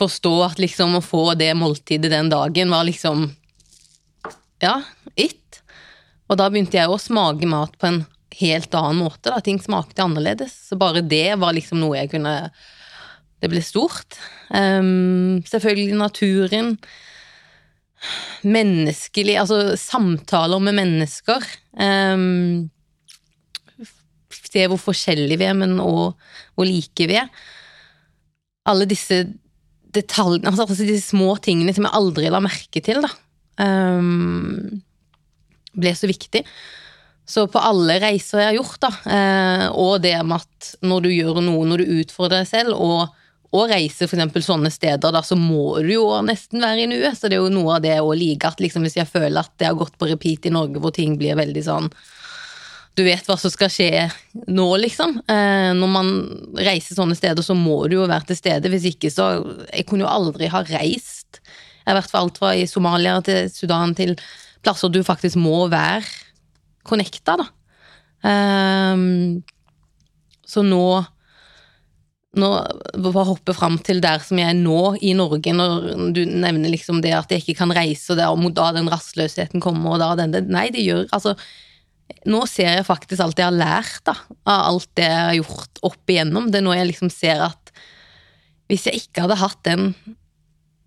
forstå at liksom å få det måltidet den dagen var liksom Ja, it. Og da begynte jeg å smake mat på en helt annen måte. da, Ting smakte annerledes. Så bare det var liksom noe jeg kunne Det ble stort. Um, selvfølgelig naturen. Menneskelig Altså samtaler med mennesker. Um, se hvor forskjellige vi er, men òg hvor like vi er. Alle disse detaljene, altså, altså disse små tingene som jeg aldri la merke til, da. Um, ble så viktig. Så på alle reiser jeg har gjort, da, eh, og det med at når du gjør noe, når du utfordrer deg selv, og, og reiser f.eks. sånne steder, da, så må du jo nesten være i nuet. Så det er jo noe av det å like at liksom, hvis jeg føler at det har gått på repeat i Norge, hvor ting blir veldig sånn du vet hva som skal skje nå, liksom. Eh, når man reiser sånne steder, så må du jo være til stede. Hvis ikke, så Jeg kunne jo aldri ha reist. Jeg har vært for alt fra i Somalia til Sudan til plasser du faktisk må være connecta, da. Eh, så nå nå bare hoppe fram til der som jeg er nå i Norge, når du nevner liksom det at jeg ikke kan reise, og, det, og da den rastløsheten kommer, og da den Nei, det gjør Altså, nå ser jeg faktisk alt jeg har lært da, av alt det jeg har gjort opp igjennom. Det er nå jeg liksom ser at hvis jeg ikke hadde hatt den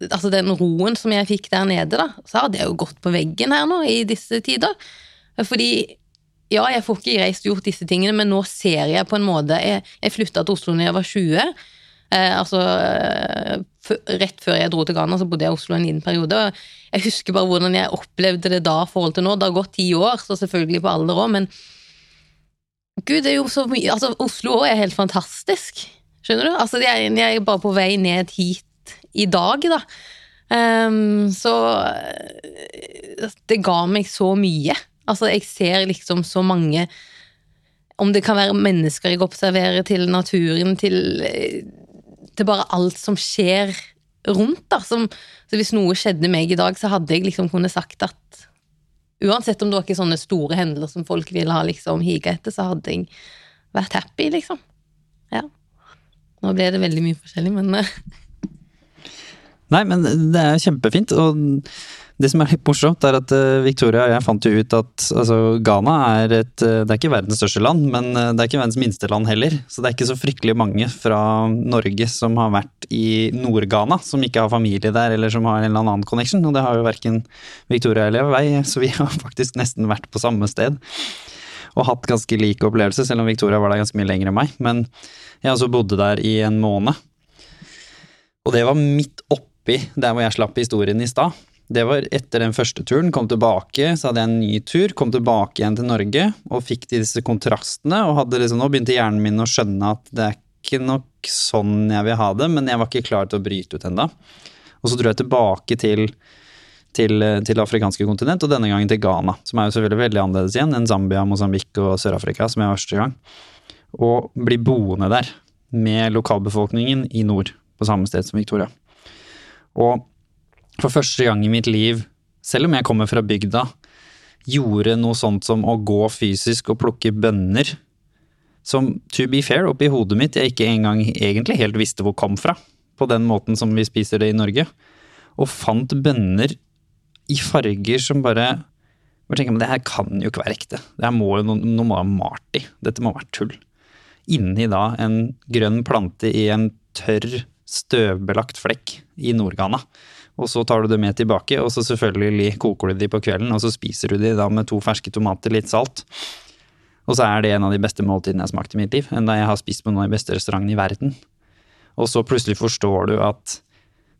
altså den roen som jeg fikk der nede, da, så hadde jeg jo gått på veggen her nå i disse tider. Fordi ja, jeg får ikke reist og gjort disse tingene, men nå ser jeg på en måte Jeg, jeg flytta til Oslo da jeg var 20. Eh, altså Rett før jeg dro til Ghana, så bodde jeg i Oslo en liten periode. og Jeg husker bare hvordan jeg opplevde det da i forhold til nå. Det har gått ti år, så selvfølgelig på alder òg, men Gud, det er jo så mye Altså, Oslo òg er helt fantastisk. Skjønner du? Altså, jeg, jeg er bare på vei ned hit i dag, da. Um, så eh, det ga meg så mye. Altså, jeg ser liksom så mange Om det kan være mennesker jeg observerer, til naturen, til, eh, til bare alt som skjer rundt, da. Som, så hvis noe skjedde meg i dag, så hadde jeg liksom kunnet sagt at Uansett om det var ikke sånne store hendelser som folk ville ha liksom higa etter, så hadde jeg vært happy, liksom. Ja. Nå ble det veldig mye forskjellig, men eh, Nei, men det er kjempefint. Og det som er litt morsomt, er at eh, Victoria og jeg fant jo ut at altså, Ghana er et eh, Det er ikke verdens største land, men eh, det er ikke verdens minste land heller. Så det er ikke så fryktelig mange fra Norge som har vært i Nord-Ghana, som ikke har familie der, eller som har en eller annen connection. Og det har jo verken Victoria eller jeg, så vi har faktisk nesten vært på samme sted. Og hatt ganske lik opplevelse, selv om Victoria var der ganske mye lenger enn meg. Men jeg altså bodde der i en måned. Og det var midt oppi der hvor jeg slapp historien i stad. Det var etter den første turen. Kom tilbake, så hadde jeg en ny tur. Kom tilbake igjen til Norge og fikk disse kontrastene. Og hadde liksom, nå begynte hjernen min å skjønne at det er ikke nok sånn jeg vil ha det, men jeg var ikke klar til å bryte ut ennå. Og så dro jeg tilbake til, til, til afrikanske kontinent, og denne gangen til Ghana. Som er jo selvfølgelig veldig annerledes igjen enn Zambia, Mosambik og Sør-Afrika, som jeg var første gang. Og bli boende der med lokalbefolkningen i nord, på samme sted som Victoria. Og for første gang i mitt liv, selv om jeg kommer fra bygda, gjorde noe sånt som å gå fysisk og plukke bønner. Som, to be fair, oppi hodet mitt jeg ikke engang egentlig helt visste hvor kom fra. På den måten som vi spiser det i Norge. Og fant bønner i farger som bare bare tenker, men Det her kan jo ikke være ekte. Det her må jo noe, må ha malt i. Dette må være tull. Inni da en grønn plante i en tørr, støvbelagt flekk i Nord-Ghana. Og så tar du det med tilbake, og så selvfølgelig koker du de på kvelden, og så spiser du de da med to ferske tomater, litt salt. Og så er det en av de beste måltidene jeg har smakt i mitt liv, enn da jeg har spist på noen av de beste restaurantene i verden. Og så plutselig forstår du at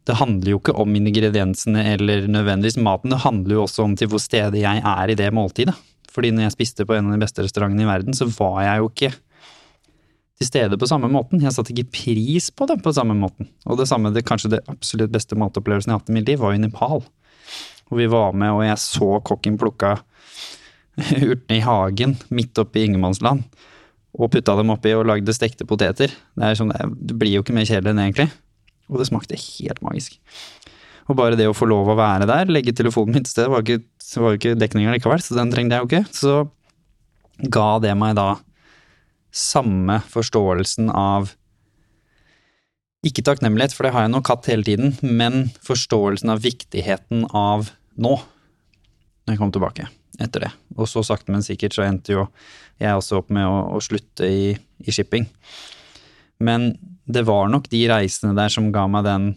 det handler jo ikke om ingrediensene eller nødvendigvis maten, det handler jo også om til hvor stedet jeg er i det måltidet. Fordi når jeg spiste på en av de beste restaurantene i verden, så var jeg jo ikke til stede på samme måten. Jeg satte ikke pris på det på samme måten. Og det samme, det kanskje det absolutt beste matopplevelsen jeg har hatt i mitt liv, var i Nepal. Og vi var med, og jeg så kokken plukka urtene i hagen midt oppe i ingenmannsland. Og putta dem oppi og lagde stekte poteter. Det, sånn, det blir jo ikke mer kjedelig enn egentlig. Og det smakte helt magisk. Og bare det å få lov å være der, legge telefonen mitt sted, var ikke, var jo ikke dekninga likevel, så den trengte jeg jo ikke. Så ga det meg da samme forståelsen av ikke takknemlighet, for det har jeg nok hatt hele tiden, men forståelsen av viktigheten av nå, når jeg kom tilbake etter det. Og så sakte, men sikkert så endte jo jeg også opp med å, å slutte i, i, shipping. Men det var nok de reisene der som ga meg den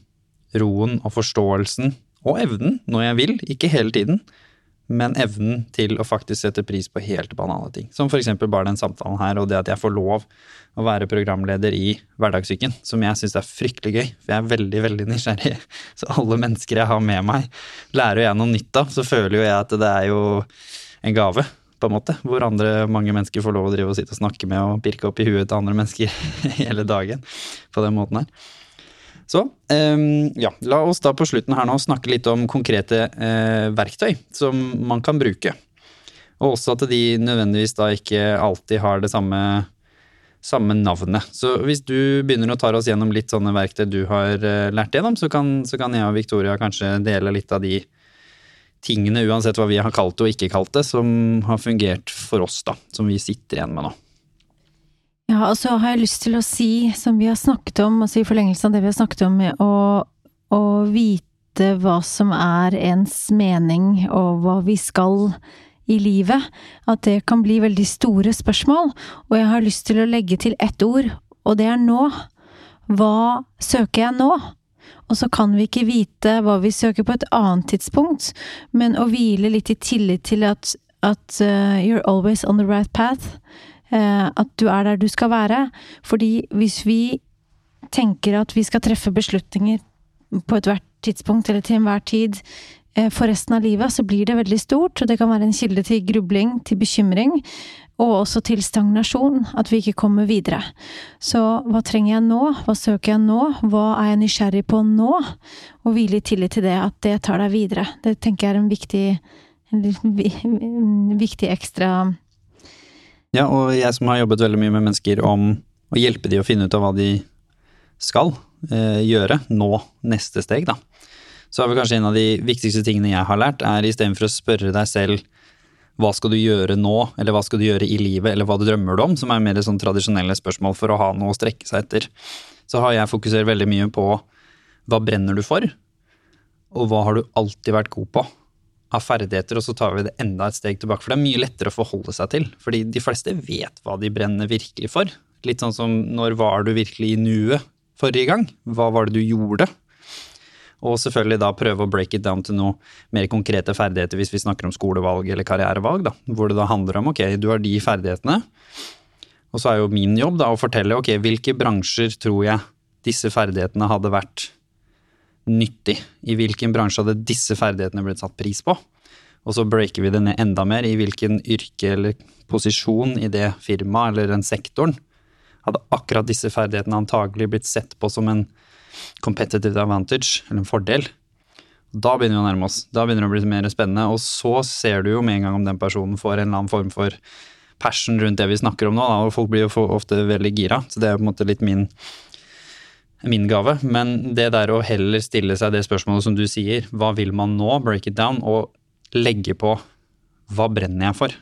roen og forståelsen, og evnen, når jeg vil, ikke hele tiden, men evnen til å faktisk sette pris på helt banale ting. Som f.eks. bare den samtalen her, og det at jeg får lov å være programleder i Hverdagssyken, som jeg syns er fryktelig gøy. For jeg er veldig, veldig nysgjerrig. Så alle mennesker jeg har med meg, lærer jeg noe nytt av. Så føler jo jeg at det er jo en gave, på en måte. Hvor andre, mange mennesker får lov å drive og sitte og snakke med og pirke opp i huet til andre mennesker hele dagen. På den måten her. Så um, ja, la oss da på slutten her nå snakke litt om konkrete uh, verktøy som man kan bruke. Og også at de nødvendigvis da ikke alltid har det samme, samme navnet. Så hvis du begynner å ta oss gjennom litt sånne verktøy du har uh, lært gjennom, så kan, så kan jeg og Victoria kanskje dele litt av de tingene, uansett hva vi har kalt det og ikke kalt det, som har fungert for oss, da. Som vi sitter igjen med nå. Ja, og så har jeg lyst til å si, som vi har snakket om, altså i forlengelse av det vi har snakket om, å, å vite hva som er ens mening, og hva vi skal i livet, at det kan bli veldig store spørsmål. Og jeg har lyst til å legge til ett ord, og det er nå. Hva søker jeg nå? Og så kan vi ikke vite hva vi søker på et annet tidspunkt, men å hvile litt i tillit til at, at uh, you're always on the right path. Eh, at du er der du skal være. Fordi hvis vi tenker at vi skal treffe beslutninger på ethvert tidspunkt eller til enhver tid eh, for resten av livet, så blir det veldig stort, og det kan være en kilde til grubling, til bekymring. og også til stagnasjon, at vi ikke kommer videre. Så hva trenger jeg nå, hva søker jeg nå, hva er jeg nysgjerrig på nå? Og hvile i tillit til det, at det tar deg videre. Det tenker jeg er en viktig, en viktig ekstra Ja, og jeg som har jobbet veldig mye med mennesker om å hjelpe de å finne ut av hva de skal eh, gjøre nå, neste steg, da. Så er vel kanskje en av de viktigste tingene jeg har lært, er istedenfor å spørre deg selv hva skal du gjøre nå, eller hva skal du gjøre i livet, eller hva du drømmer du om, som er mer sånn tradisjonelle spørsmål for å ha noe å strekke seg etter, så har jeg fokusert veldig mye på hva brenner du for, og hva har du alltid vært god på av ferdigheter, og så tar vi det enda et steg tilbake, for det er mye lettere å forholde seg til, fordi de fleste vet hva de brenner virkelig for. Litt sånn som når var du virkelig i nuet forrige gang? Hva var det du gjorde? Og selvfølgelig da prøve å break it down til noe mer konkrete ferdigheter hvis vi snakker om skolevalg eller karrierevalg, da, hvor det da handler om ok, du har de ferdighetene, og så er jo min jobb da å fortelle ok, hvilke bransjer tror jeg disse ferdighetene hadde vært nyttig? I hvilken bransje hadde disse ferdighetene blitt satt pris på? Og så breaker vi det ned enda mer i hvilken yrke eller posisjon i det firmaet eller den sektoren hadde akkurat disse ferdighetene antagelig blitt sett på som en competitive advantage, eller en fordel. Da begynner vi å nærme oss. Da begynner det å bli mer spennende. Og så ser du jo med en gang om den personen får en eller annen form for passion rundt det vi snakker om nå. Da. Og folk blir jo ofte veldig gira, så det er på en måte litt min, min gave. Men det der å heller stille seg det spørsmålet som du sier, hva vil man nå? Break it down. Og legge på hva brenner jeg for?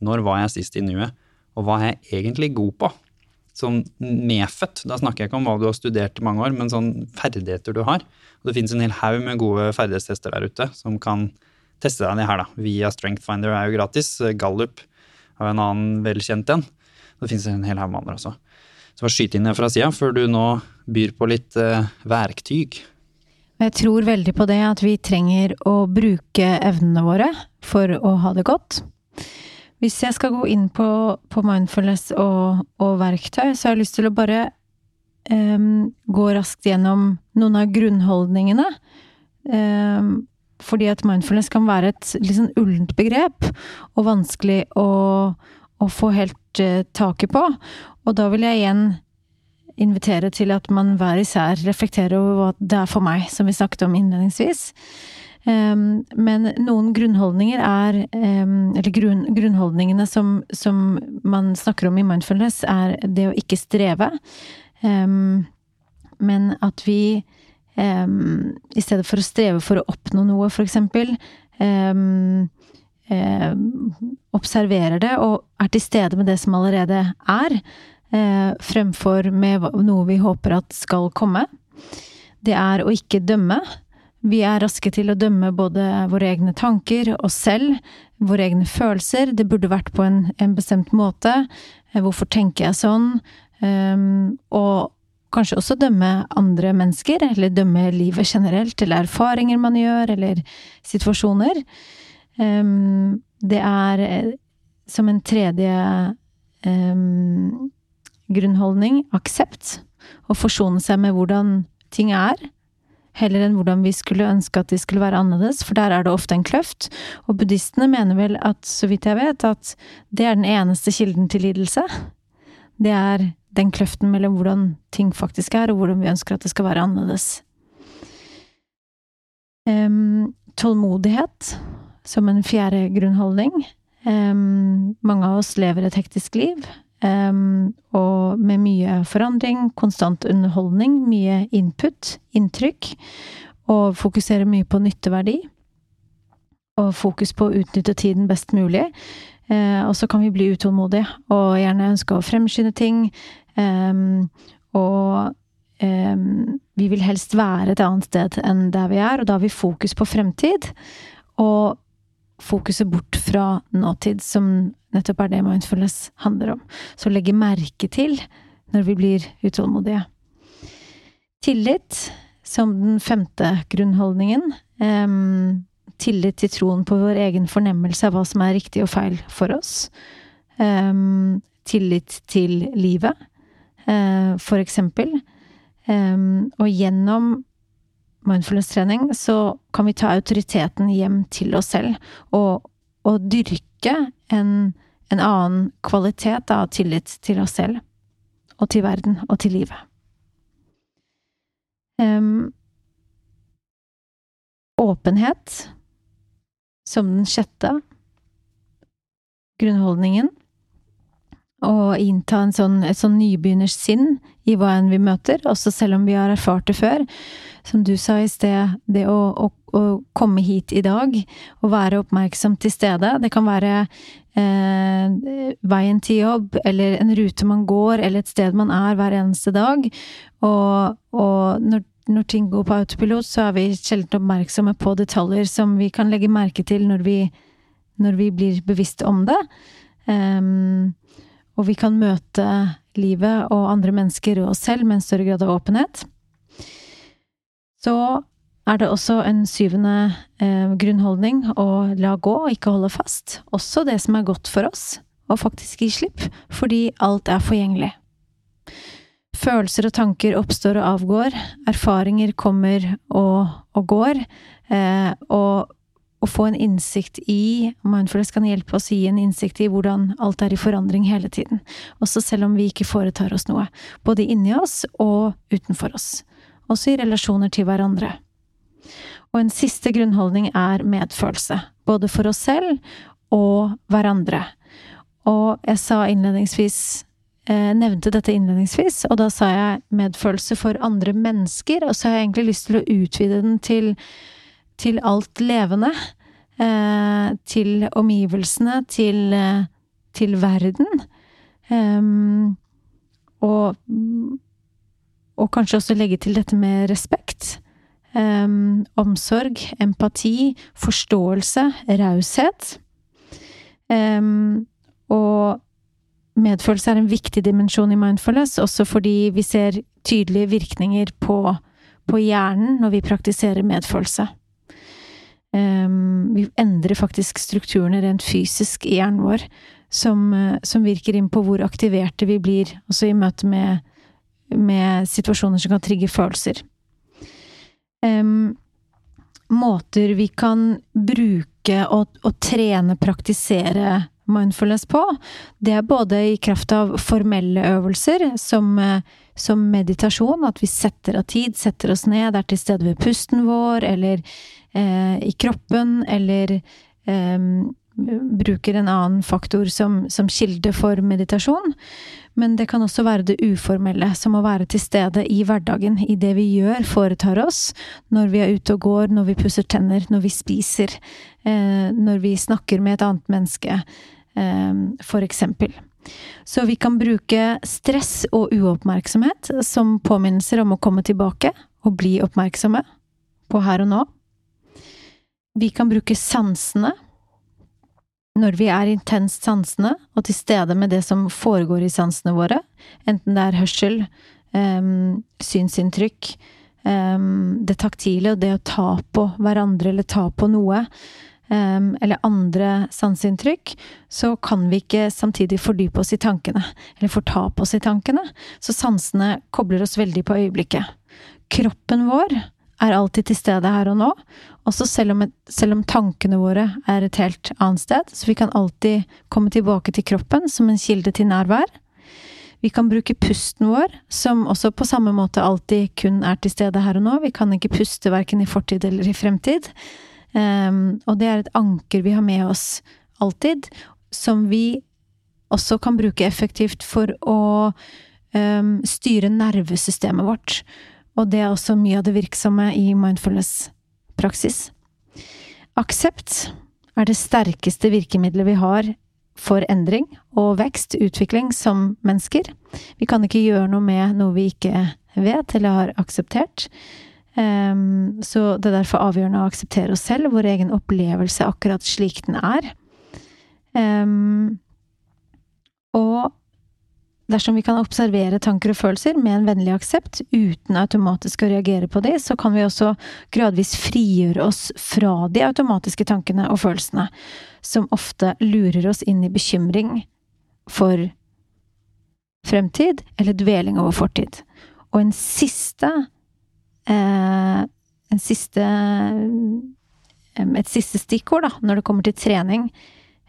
Når var jeg sist i nuet? Og hva er jeg egentlig god på? sånn medfødt. Da snakker jeg ikke om hva du har studert i mange år, men sånn ferdigheter du har. Og det finnes en hel haug med gode ferdighetstester der ute som kan teste deg det her, da. Via Strength Finder er jo gratis. Gallup har en annen velkjent en. Det finnes en hel haug med andre også. Så bare skyt inn det fra sida før du nå byr på litt uh, verktyg. Jeg tror veldig på det at vi trenger å bruke evnene våre for å ha det godt. Hvis jeg skal gå inn på, på mindfulness og, og, verktøy, så har jeg lyst til å bare um, gå raskt gjennom noen av grunnholdningene. Um, fordi at mindfulness kan være et litt sånn ullent begrep, og vanskelig å, å få helt uh, taket på. Og da vil jeg igjen invitere til at man hver især reflekterer over hva det er for meg, som vi snakket om innledningsvis. Um, men noen grunnholdninger er um, Eller grunn, grunnholdningene som, som, man snakker om i mindfulness, er det å ikke streve. Um, men at vi i stedet for å streve for å oppnå noe, for eksempel, observerer det og er til stede med det som allerede er, fremfor med noe vi håper at skal komme. Det er å ikke dømme. Vi er raske til å dømme både våre egne tanker, oss selv, våre egne følelser. Det burde vært på en, en bestemt måte. Eh, hvorfor tenker jeg sånn? Um, og kanskje også dømme andre mennesker, eller dømme livet generelt, eller erfaringer man gjør, eller situasjoner. Um, det er eh, som en tredje um, grunnholdning aksept. og forsone seg med hvordan ting er heller enn hvordan vi skulle ønske at de skulle være annerledes, for der er det ofte en kløft. Og buddhistene mener vel at, så vidt jeg vet, at det er den eneste kilden til lidelse. Det er den kløften mellom hvordan ting faktisk er, og hvordan vi ønsker at det skal være annerledes. Um, tålmodighet som en fjerde grunnholdning. Um, mange av oss lever et hektisk liv. Um, og med mye forandring, konstant underholdning, mye input, inntrykk. Og fokusere mye på nytteverdi. Og fokus på å utnytte tiden best mulig. Uh, og så kan vi bli utålmodige og gjerne ønske å fremskynde ting. Um, og um, vi vil helst være et annet sted enn der vi er, og da har vi fokus på fremtid. Og fokuset bort fra nåtid, som nettopp er det mindfulness handler om. Så legge merke til når vi blir utålmodige. Tillit som den femte grunnholdningen. Um, tillit til troen på vår egen fornemmelse av hva som er riktig og feil for oss. Um, tillit til livet, uh, for eksempel. Um, og gjennom mindfulness-trening, så kan vi ta autoriteten hjem til oss selv og, og dyrke en, en annen kvalitet av tillit til oss selv, og til verden, og til livet. Um, åpenhet som den sjette grunnholdningen. Å innta sånn, et sånn nybegynners sinn i hva enn vi møter, også selv om vi har erfart det før. Som du sa i sted, det å, å, å komme hit i dag og være oppmerksom til stede. Det kan være eh, veien til jobb, eller en rute man går, eller et sted man er hver eneste dag. Og, og når, når ting går på autopilot, så er vi sjelden oppmerksomme på detaljer som vi kan legge merke til når vi, når vi blir bevisst om det. Um, og vi kan møte livet og andre mennesker og oss selv med en større grad av åpenhet. Så er det også en syvende eh, grunnholdning å la gå og ikke holde fast. Også det som er godt for oss, og faktisk gi slipp, fordi alt er forgjengelig. Følelser og tanker oppstår og avgår, erfaringer kommer og, og går, eh, og å få en innsikt i Mindfulness kan hjelpe oss å gi en innsikt i hvordan alt er i forandring hele tiden. Også selv om vi ikke foretar oss noe. Både inni oss og utenfor oss. Også i relasjoner til hverandre. Og en siste grunnholdning er medfølelse. Både for oss selv og hverandre. Og jeg sa innledningsvis eh, nevnte dette innledningsvis, og da sa jeg medfølelse for andre mennesker, og så har jeg egentlig lyst til å utvide den til til alt levende. Eh, til omgivelsene, til, eh, til verden. Um, og, og kanskje også legge til dette med respekt. Um, omsorg, empati, forståelse, raushet. Um, og medfølelse er en viktig dimensjon i mindfulness, også fordi vi ser tydelige virkninger på, på hjernen når vi praktiserer medfølelse. Um, vi endrer faktisk strukturene rent fysisk i hjernen vår, som, uh, som, virker inn på hvor aktiverte vi blir, også i møte med, med situasjoner som kan trigge følelser. Um, måter vi kan bruke og, og, trene, praktisere mindfulness på, det er både i kraft av formelle øvelser, som, uh, som meditasjon, at vi setter av tid, setter oss ned, er til stede ved pusten vår, eller eh, i kroppen, eller eh, bruker en annen faktor som, som, kilde for meditasjon. Men det kan også være det uformelle, som å være til stede i hverdagen, i det vi gjør, foretar oss, når vi er ute og går, når vi pusser tenner, når vi spiser, eh, når vi snakker med et annet menneske, eh, for eksempel. Så vi kan bruke stress og uoppmerksomhet som påminnelser om å komme tilbake og bli oppmerksomme på her og nå. Vi kan bruke sansene når vi er intenst sansende og til stede med det som foregår i sansene våre, enten det er hørsel, um, synsinntrykk, um, det taktile og det å ta på hverandre eller ta på noe, eller andre sanseinntrykk, så kan vi ikke samtidig fordype oss i tankene, eller fortape oss i tankene. Så sansene kobler oss veldig på øyeblikket. Kroppen vår er alltid til stede her og nå, også selv om, selv om, tankene våre er et helt annet sted, så vi kan alltid komme tilbake til kroppen som en kilde til nærvær. Vi kan bruke pusten vår, som også på samme måte alltid kun er til stede her og nå. Vi kan ikke puste verken i fortid eller i fremtid. Um, og det er et anker vi har med oss alltid, som vi også kan bruke effektivt for å um, styre nervesystemet vårt. Og det er også mye av det virksomme i mindfulness-praksis. Aksept er det sterkeste virkemidlet vi har for endring og vekst, utvikling, som mennesker. Vi kan ikke gjøre noe med noe vi ikke vet eller har akseptert. Um, så det er derfor avgjørende å akseptere oss selv, vår egen opplevelse akkurat slik den er. Um, og Dersom vi kan observere tanker og følelser med en vennlig aksept, uten automatisk å reagere på de, så kan vi også gradvis frigjøre oss fra de automatiske tankene og følelsene, som ofte lurer oss inn i bekymring for fremtid eller dveling over fortid. Og en siste siste Et siste stikkord, da, når det kommer til trening,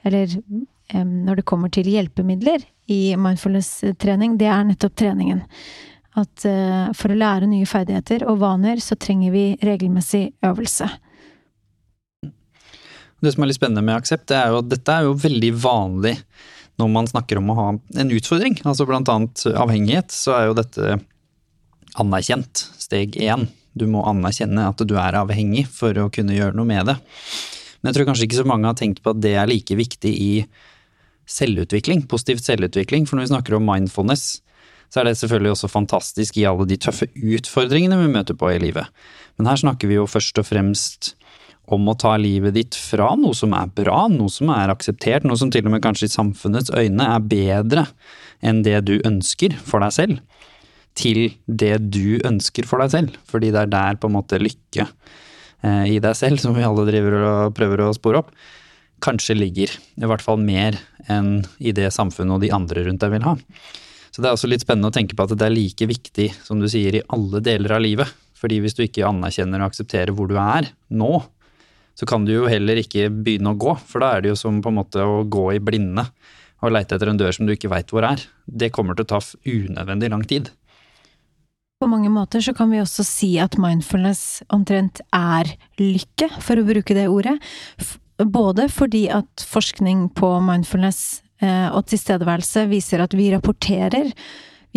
eller når det kommer til hjelpemidler i mindfulness-trening, det er nettopp treningen. At eh, for å lære nye ferdigheter og vaner, så trenger vi regelmessig øvelse. Det som er litt spennende med aksept, det er jo at dette er jo veldig vanlig når man snakker om å ha en utfordring. Altså blant annet avhengighet, så er jo dette anerkjent. Steg én. Du må anerkjenne at du er avhengig for å kunne gjøre noe med det. Men jeg tror kanskje ikke så mange har tenkt på at det er like viktig i selvutvikling, positivt selvutvikling. For når vi snakker om mindfulness, så er det selvfølgelig også fantastisk i alle de tøffe utfordringene vi møter på i livet. Men her snakker vi jo først og fremst om å ta livet ditt fra noe som er bra, noe som er akseptert, noe som til og med kanskje i samfunnets øyne er bedre enn det du ønsker for deg selv, til det du ønsker for deg selv. Fordi det er der på en måte lykke Eh, i deg selv, som vi alle driver og prøver å spore opp, kanskje ligger. I hvert fall mer enn i det samfunnet og de andre rundt deg vil ha. Så det er også litt spennende å tenke på at det er like viktig, som du sier, i alle deler av livet. Fordi hvis du ikke anerkjenner og aksepterer hvor du er nå, så kan du jo heller ikke begynne å gå. For da er det jo som på en måte å gå i blinde og leite etter en dør som du ikke veit hvor er. Det kommer til å ta unødvendig lang tid. På mange måter så kan vi også si at mindfulness omtrent er lykke, for å bruke det ordet. Både fordi at forskning på mindfulness eh, og tilstedeværelse viser at vi rapporterer,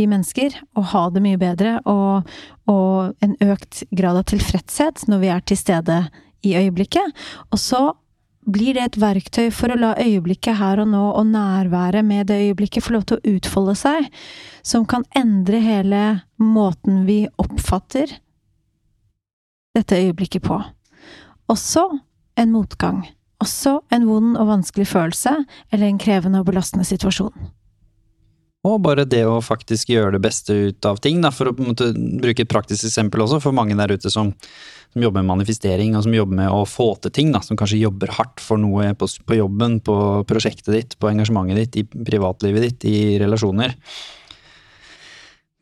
vi mennesker, å ha det mye bedre, og, og en økt grad av tilfredshet når vi er til stede i øyeblikket. Og så blir det et verktøy for å la øyeblikket her og nå og nærværet med det øyeblikket få lov til å utfolde seg, som kan endre hele måten vi oppfatter dette øyeblikket på. Også en motgang. Også en vond og vanskelig følelse, eller en krevende og belastende situasjon. Og bare det å faktisk gjøre det beste ut av ting, da, for å måte, bruke et praktisk eksempel også, for mange der ute som, som, jobber med manifestering og som jobber med å få til ting, da, som kanskje jobber hardt for noe på, på jobben, på prosjektet ditt, på engasjementet ditt, i privatlivet ditt, i relasjoner.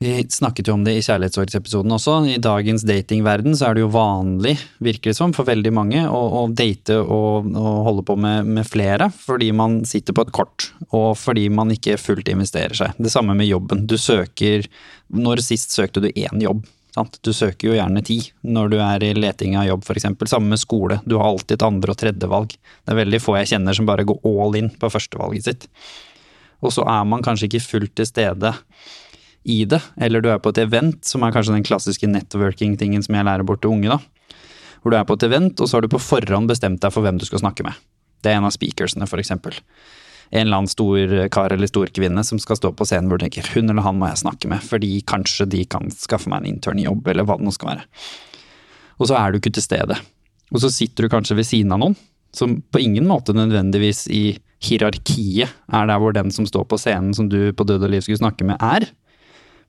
Vi snakket jo om det i kjærlighetsårsepisoden også. I dagens datingverden så er det jo vanlig, virker det som, for veldig mange å, å date og, og, holde på med, med, flere fordi man sitter på et kort, og fordi man ikke fullt investerer seg. Det samme med jobben. Du søker Når sist søkte du én jobb? Sant? Du søker jo gjerne ti når du er i leting av jobb, f.eks. Samme med skole. Du har alltid et andre- og tredjevalg. Det er veldig få jeg kjenner som bare går all in på førstevalget sitt. Og så er man kanskje ikke fullt til stede i det, eller du er på et event, som er kanskje den klassiske networking-tingen som jeg lærer bort til unge, da. Hvor du er på et event, og så har du på forhånd bestemt deg for hvem du skal snakke med. Det er en av speakersene, for eksempel. En eller annen stor kar eller stor kvinne som skal stå på scenen hvor du tenker hun eller han må jeg snakke med, fordi kanskje de kan skaffe meg en intern jobb, eller hva det nå skal være. Og så er du ikke til stede. Og så sitter du kanskje ved siden av noen som på ingen måte nødvendigvis i hierarkiet er der hvor den som står på scenen som du på død og liv skulle snakke med, er.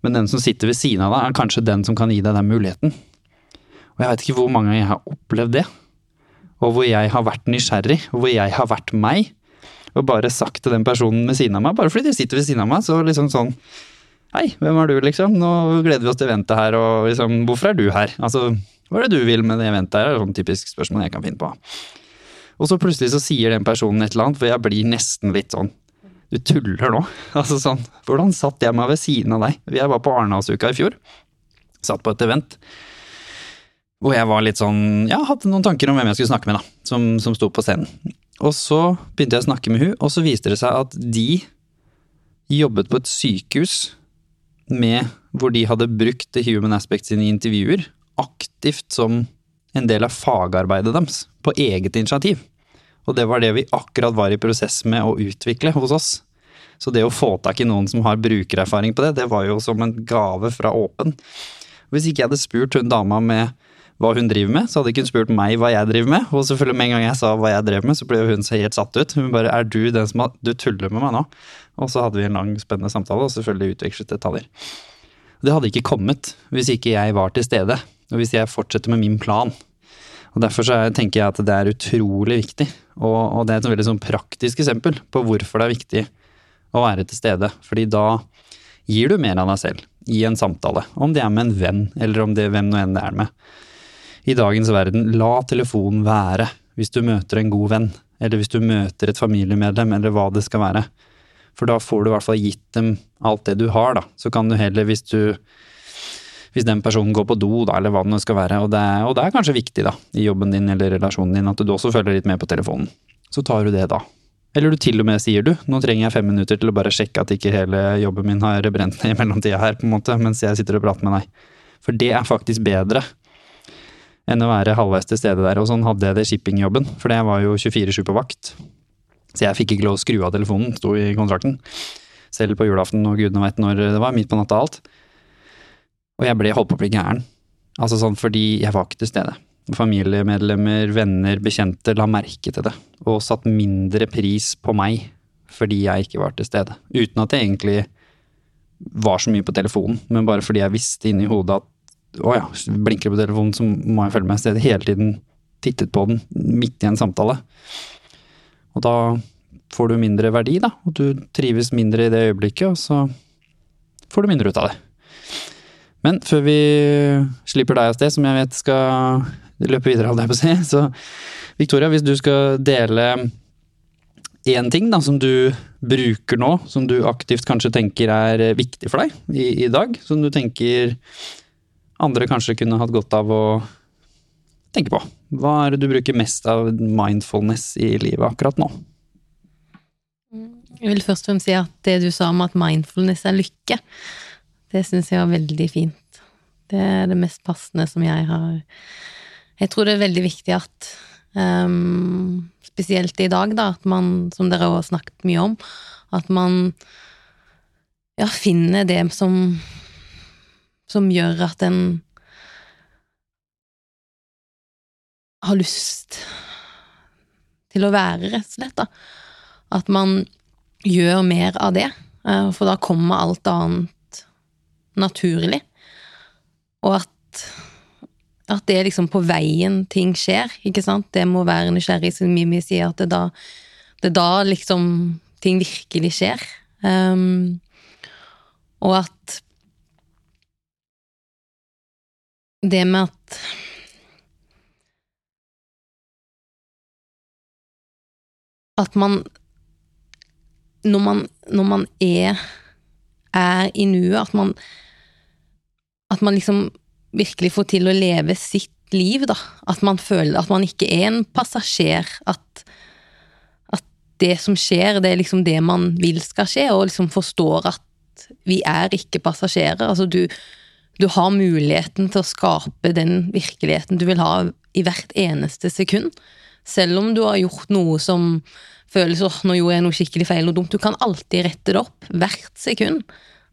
Men den som sitter ved siden av deg, er kanskje den som kan gi deg den muligheten. Og jeg vet ikke hvor mange ganger jeg har opplevd det. Og hvor jeg har vært nysgjerrig, og hvor jeg har vært meg. Og bare sagt til den personen ved siden av meg, bare fordi de sitter ved siden av meg, så liksom sånn Hei, hvem er du, liksom? Nå gleder vi oss til eventet her, og liksom, hvorfor er du her? Altså, hva er det du vil med det eventet her? Det er sånn typisk spørsmål jeg kan finne på. Og så plutselig så sier den personen et eller annet, for jeg blir nesten litt sånn du tuller nå? Altså sånn, Hvordan satt jeg meg ved siden av deg? Jeg var på Arendalsuka i fjor. Satt på et event. Hvor jeg var litt sånn Ja, hadde noen tanker om hvem jeg skulle snakke med, da. Som, som sto på scenen. Og så begynte jeg å snakke med hun, og så viste det seg at de jobbet på et sykehus med hvor de hadde brukt The Human Aspect sine intervjuer aktivt som en del av fagarbeidet deres, på eget initiativ. Og det var det vi akkurat var i prosess med å utvikle hos oss. Så det å få tak i noen som har brukererfaring på det, det var jo som en gave fra Åpen. Hvis ikke jeg hadde spurt hun dama med hva hun driver med, så hadde ikke hun spurt meg hva jeg driver med. Og selvfølgelig med en gang jeg sa hva jeg drev med, så ble hun så helt satt ut. Hun bare 'er du den som har Du tuller med meg nå?' Og så hadde vi en lang, spennende samtale, og selvfølgelig utvekslet detaljer. Det hadde ikke kommet hvis ikke jeg var til stede, og hvis jeg fortsetter med min plan. Og Derfor tenker jeg at det er utrolig viktig, og, og det er et veldig sånn praktisk eksempel på hvorfor det er viktig å være til stede. Fordi da gir du mer av deg selv i en samtale, om det er med en venn, eller om det er hvem nå enn det er med. I dagens verden, la telefonen være hvis du møter en god venn, eller hvis du møter et familiemedlem, eller hva det skal være. For da får du i hvert fall gitt dem alt det du har, da. Så kan du heller, hvis du hvis den personen går på do, da, eller hva det nå skal være, og det, er, og det er kanskje viktig da, i jobben din eller relasjonen din, at du også følger litt med på telefonen, så tar du det da. Eller du til og med sier du, nå trenger jeg fem minutter til å bare sjekke at ikke hele jobben min har brent ned i mellomtida her, på en måte, mens jeg sitter og prater med deg. For det er faktisk bedre enn å være halvveis til stede der. Og sånn hadde jeg det shippingjobben, for det var jo 24-7 på vakt. Så jeg fikk ikke lov å skru av telefonen, sto i kontrakten. Selv på julaften og gudene veit når det var, midt på natta alt. Og jeg ble holdt på å bli gæren. Altså sånn fordi jeg var ikke til stede. Familiemedlemmer, venner, bekjente la merke til det, og satt mindre pris på meg fordi jeg ikke var til stede. Uten at jeg egentlig var så mye på telefonen, men bare fordi jeg visste inni hodet at å ja, blinker det på telefonen, så må jeg følge meg i sted. Hele tiden tittet på den midt i en samtale. Og da får du mindre verdi, da, og du trives mindre i det øyeblikket, og så får du mindre ut av det. Men før vi slipper deg av sted, som jeg vet skal løpe videre, holdt jeg på å si, så Victoria, hvis du skal dele én ting da, som du bruker nå, som du aktivt kanskje tenker er viktig for deg i, i dag, som du tenker andre kanskje kunne hatt godt av å tenke på. Hva er det du bruker mest av mindfulness i livet akkurat nå? Jeg vil først og fremst si at det du sa om at mindfulness er lykke, det syns jeg var veldig fint. Det er det mest passende som jeg har Jeg tror det er veldig viktig at um, Spesielt i dag, da, at man, som dere har snakket mye om, at man ja, finner det som som gjør at en har lyst til å være, rett og slett. da. At man gjør mer av det, eh, for da kommer alt annet naturlig. Og at, at det er liksom på veien ting skjer, ikke sant. Det må være nysgjerrig, som Mimi sier, at det er da, det er da liksom ting virkelig skjer. Um, og at det med at At man Når man, når man er, er i nuet, at man At man liksom virkelig få til å leve sitt liv, da. At man føler at man ikke er en passasjer. At, at det som skjer, det er liksom det man vil skal skje, og liksom forstår at vi er ikke passasjerer. Altså, du, du har muligheten til å skape den virkeligheten du vil ha i hvert eneste sekund. Selv om du har gjort noe som føles åh, nå gjorde jeg noe skikkelig feil og dumt. Du kan alltid rette det opp. Hvert sekund.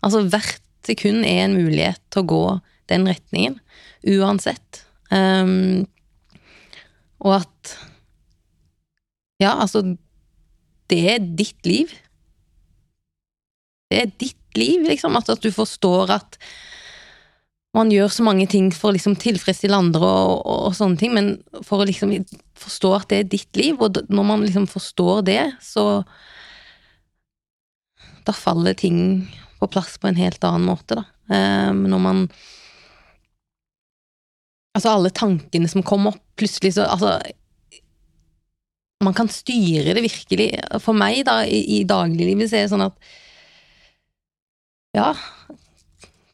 Altså hvert sekund er en mulighet til å gå den retningen. Uansett. Um, og at Ja, altså Det er ditt liv. Det er ditt liv, liksom. At, at du forstår at man gjør så mange ting for å liksom tilfredsstille andre og, og, og, sånne ting, men for å liksom forstå at det er ditt liv, og når man liksom forstår det, så Da faller ting på plass på en helt annen måte, da. Um, når man Altså, alle tankene som kommer opp, plutselig så Altså Man kan styre det virkelig. For meg, da, i, i dagliglivet, så er det sånn at Ja,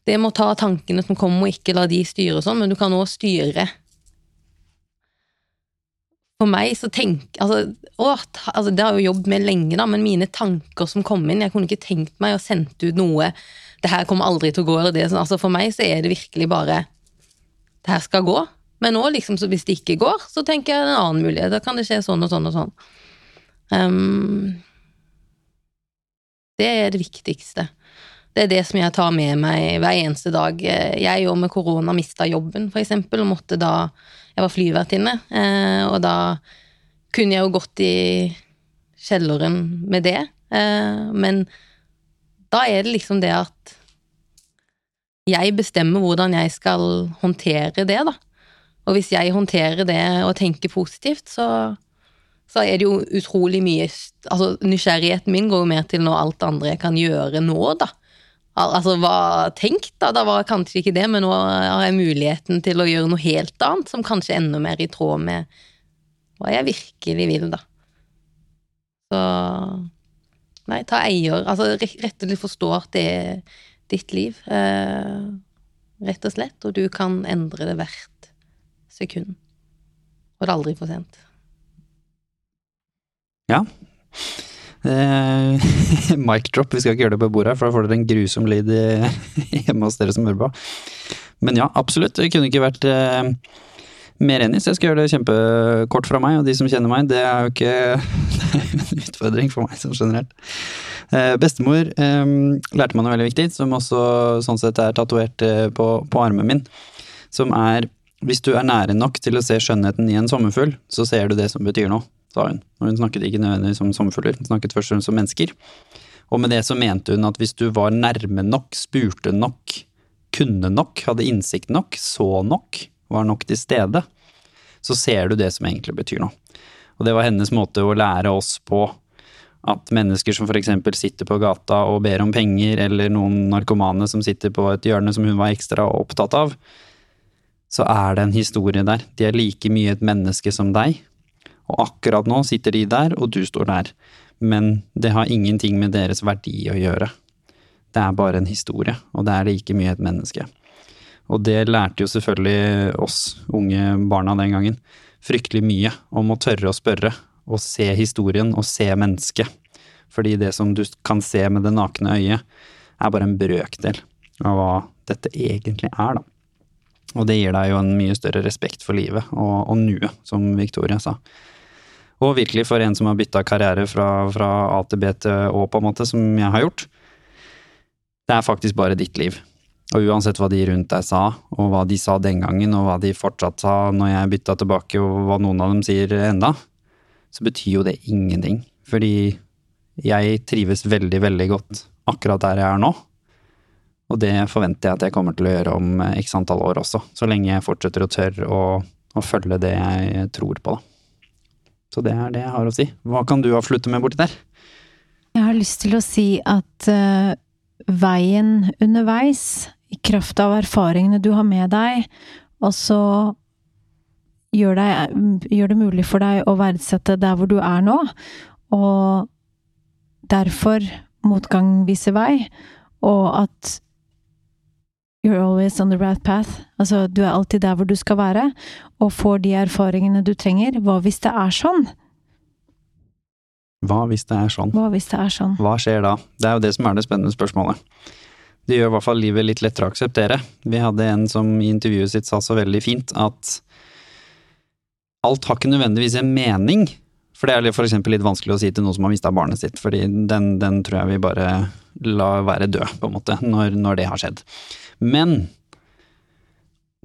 det må ta tankene som kommer, og ikke la de styre sånn, men du kan òg styre For meg så tenk altså, å, altså, Det har jeg jo jobbet med lenge, da, men mine tanker som kom inn Jeg kunne ikke tenkt meg å sende ut noe Det her kommer aldri til å gå, eller det sånn. Altså, for meg så er det virkelig bare Det her skal gå. Men nå, liksom, så hvis det ikke går, så tenker jeg en annen mulighet. Da kan det skje sånn og sånn og sånn. Um, det er det viktigste. Det er det som jeg tar med meg hver eneste dag. Jeg òg med korona mista jobben, for eksempel, og måtte da Jeg var flyvertinne, eh, og da kunne jeg jo gått i kjelleren med det, eh, men da er det liksom det at jeg bestemmer hvordan jeg skal håndtere det, da. Og hvis jeg håndterer det og tenker positivt, så, så er det jo utrolig mye Altså, nysgjerrigheten min går jo mer til noe alt andre jeg kan gjøre nå, da altså hva tenkt, da. Da var kanskje ikke det, men nå har jeg muligheten til å gjøre noe helt annet, som kanskje er enda mer i tråd med hva jeg virkelig vil, da. Så Nei, ta eier. Altså rett og slett forstå at det er ditt liv. Eh, rett og slett. Og du kan endre det hvert sekund. Og det er aldri for sent. Ja. Eh, mic drop, vi skal ikke gjøre det på bordet, her, for da får dere en grusom lyd hjemme hos dere som hører på. Men ja, absolutt. Det kunne ikke vært eh, mer enig, så jeg skal gjøre det kjempekort fra meg. Og de som kjenner meg, det er jo ikke en utfordring for meg sånn generelt. Eh, bestemor eh, lærte meg noe veldig viktig, som også sånn sett er tatovert eh, på, på armen min. Som er hvis du er nære nok til å se skjønnheten i en sommerfugl, så ser du det som betyr noe, sa hun. Og hun snakket ikke nødvendigvis om sommerfugler, hun snakket først og fremst om mennesker. Og med det så mente hun at hvis du var nærme nok, spurte nok, kunne nok, hadde innsikt nok, så nok, var nok til stede, så ser du det som egentlig betyr noe. Og det var hennes måte å lære oss på at mennesker som eksempel sitter på gata og ber om penger, eller noen narkomane som sitter på et hjørne som hun var ekstra opptatt av, så er det en historie der. De er like mye et menneske som deg, og akkurat nå sitter de der, og du står der. Men det har ingenting med deres verdi å gjøre. Det er bare en historie, og det er like mye et menneske. Og det lærte jo selvfølgelig oss unge barna den gangen fryktelig mye om å tørre å spørre, og se historien og se mennesket. Fordi det som du kan se med det nakne øyet, er bare en brøkdel av hva dette egentlig er, da. Og det gir deg jo en mye større respekt for livet og, og nuet, som Victoria sa. Og virkelig for en som har bytta karriere fra, fra A til B til Å, på en måte, som jeg har gjort. Det er faktisk bare ditt liv. Og uansett hva de rundt deg sa, og hva de sa den gangen, og hva de fortsatt sa når jeg bytta tilbake, og hva noen av dem sier enda, så betyr jo det ingenting. Fordi jeg trives veldig, veldig godt akkurat der jeg er nå. Og det forventer jeg at jeg kommer til å gjøre om x antall år også, så lenge jeg fortsetter å tørre å, å følge det jeg tror på, da. Så det er det jeg har å si. Hva kan du avslutte med borti der? Jeg har lyst til å si at uh, veien underveis, i kraft av erfaringene du har med deg, også gjør, deg, gjør det mulig for deg å verdsette der hvor du er nå, og derfor motgang viser vei, og at You're always on the right path. Altså, du er alltid der hvor du skal være, og får de erfaringene du trenger. Hva hvis det er sånn? Hva hvis det er sånn? Hva hvis det er sånn? Hva skjer da? Det er jo det som er det spennende spørsmålet. Det gjør i hvert fall livet litt lettere å akseptere. Vi hadde en som i intervjuet sitt sa så veldig fint at alt har ikke nødvendigvis en mening. For det er eksempel litt vanskelig å si til noen som har mista barnet sitt, fordi den, den tror jeg vi bare la være død, på en måte, når, når det har skjedd. Men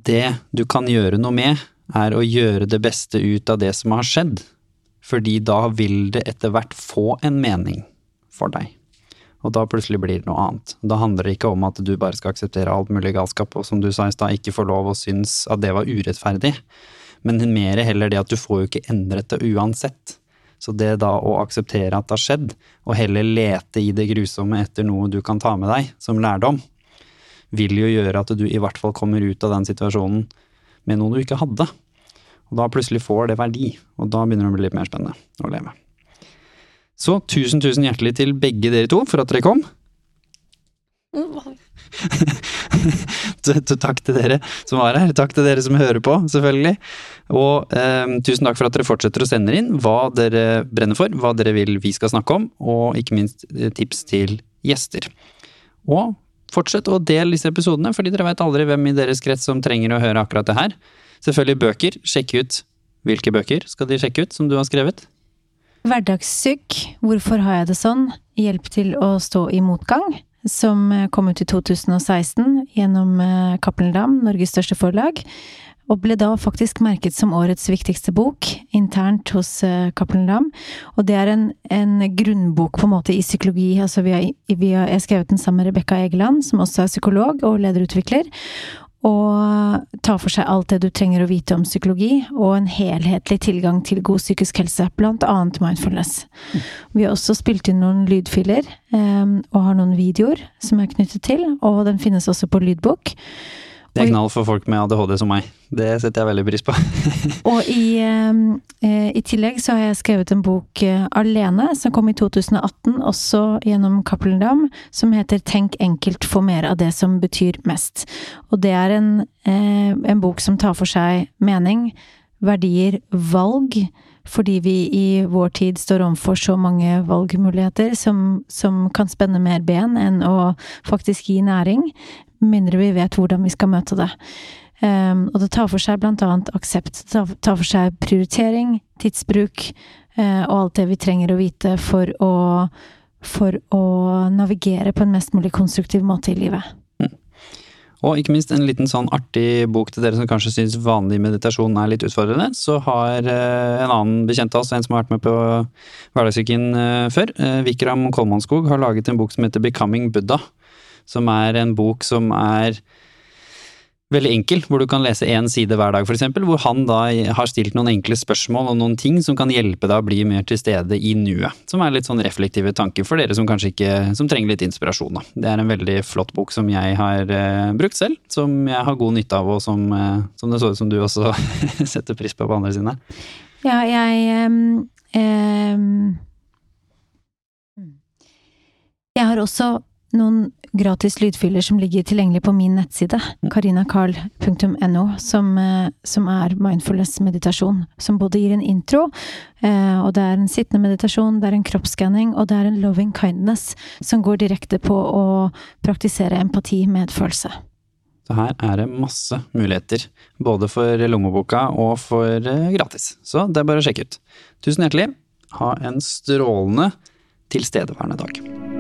det du kan gjøre noe med, er å gjøre det beste ut av det som har skjedd. Fordi da vil det etter hvert få en mening for deg. Og da plutselig blir det noe annet. Da handler det ikke om at du bare skal akseptere alt mulig galskap, og som du sa i stad, ikke få lov å synes at det var urettferdig. Men mer heller det at du får jo ikke endret det uansett. Så det da å akseptere at det har skjedd, og heller lete i det grusomme etter noe du kan ta med deg som lærdom, vil jo gjøre at du i hvert fall kommer ut av den situasjonen med noe du ikke hadde. Og da plutselig får det verdi, og da begynner det å bli litt mer spennende å leve. Så tusen, tusen hjertelig til begge dere to for at dere kom. Takk til dere som var her. Takk til dere som hører på, selvfølgelig. Og eh, tusen takk for at dere fortsetter å sende inn hva dere brenner for, hva dere vil vi skal snakke om, og ikke minst eh, tips til gjester. Og fortsett å dele disse episodene, fordi dere vet aldri hvem i deres krets som trenger å høre akkurat det her. Selvfølgelig bøker. Sjekk ut hvilke bøker skal de sjekke ut som du har skrevet. Hverdagssyk, hvorfor har jeg det sånn? Hjelp til å stå i motgang, som kom ut i 2016 gjennom eh, Cappelen Dam, Norges største forlag, og ble da faktisk merket som årets viktigste bok, internt hos eh, Cappelen Dam. Og det er en, en, grunnbok på en måte i psykologi, altså vi har skrevet den sammen med Rebekka Egeland, som også er psykolog og lederutvikler, og tar for seg alt det du trenger å vite om psykologi, og en helhetlig tilgang til god psykisk helse, blant annet mindfulness. Vi har også spilt inn noen lydfiler, og har noen videoer som er knyttet til, og den finnes også på lydbok. Det er knall for folk med ADHD som meg. Det setter jeg veldig pris på. Og i, eh, i tillegg så har jeg skrevet en bok eh, alene, som kom i 2018, også gjennom Cappelen Dam, som heter Tenk enkelt, få mer av det som betyr mest. Og det er en, eh, en bok som tar for seg mening, verdier, valg, fordi vi i vår tid står overfor så mange valgmuligheter som, som kan spenne mer ben enn å faktisk gi næring mindre vi vet hvordan vi skal møte det. Um, og det tar for seg blant annet aksept. Det tar for seg prioritering, tidsbruk uh, og alt det vi trenger å vite for å, for å navigere på en mest mulig konstruktiv måte i livet. Mm. Og ikke minst en liten sånn artig bok til dere som kanskje syns vanlig meditasjon er litt utfordrende. Så har uh, en annen bekjent av oss, en som har vært med på Hverdagsuken uh, før, Vikram Kolmanskog, har laget en bok som heter Becoming Buddha som er en bok som er veldig enkel, hvor du kan lese én side hver dag, f.eks., hvor han da har stilt noen enkle spørsmål og noen ting som kan hjelpe deg å bli mer til stede i nuet. Som er litt sånn reflektive tanker for dere som kanskje ikke som trenger litt inspirasjon. Da. Det er en veldig flott bok som jeg har eh, brukt selv, som jeg har god nytte av, og som, eh, som det så ut som du også setter pris på på andre siden her. Ja, jeg um, um, Jeg har også noen gratis lydfyller som ligger tilgjengelig på min nettside, karinakarl.no, som, eh, som, er mindfulness-meditasjon. Som både gir en intro, eh, og det er en sittende meditasjon, det er en kroppsskanning, og det er en loving kindness som går direkte på å praktisere empati, medfølelse. Så her er det masse muligheter, både for lommeboka og for eh, gratis. Så det er bare å sjekke ut. Tusen hjertelig. Ha en strålende tilstedeværende dag.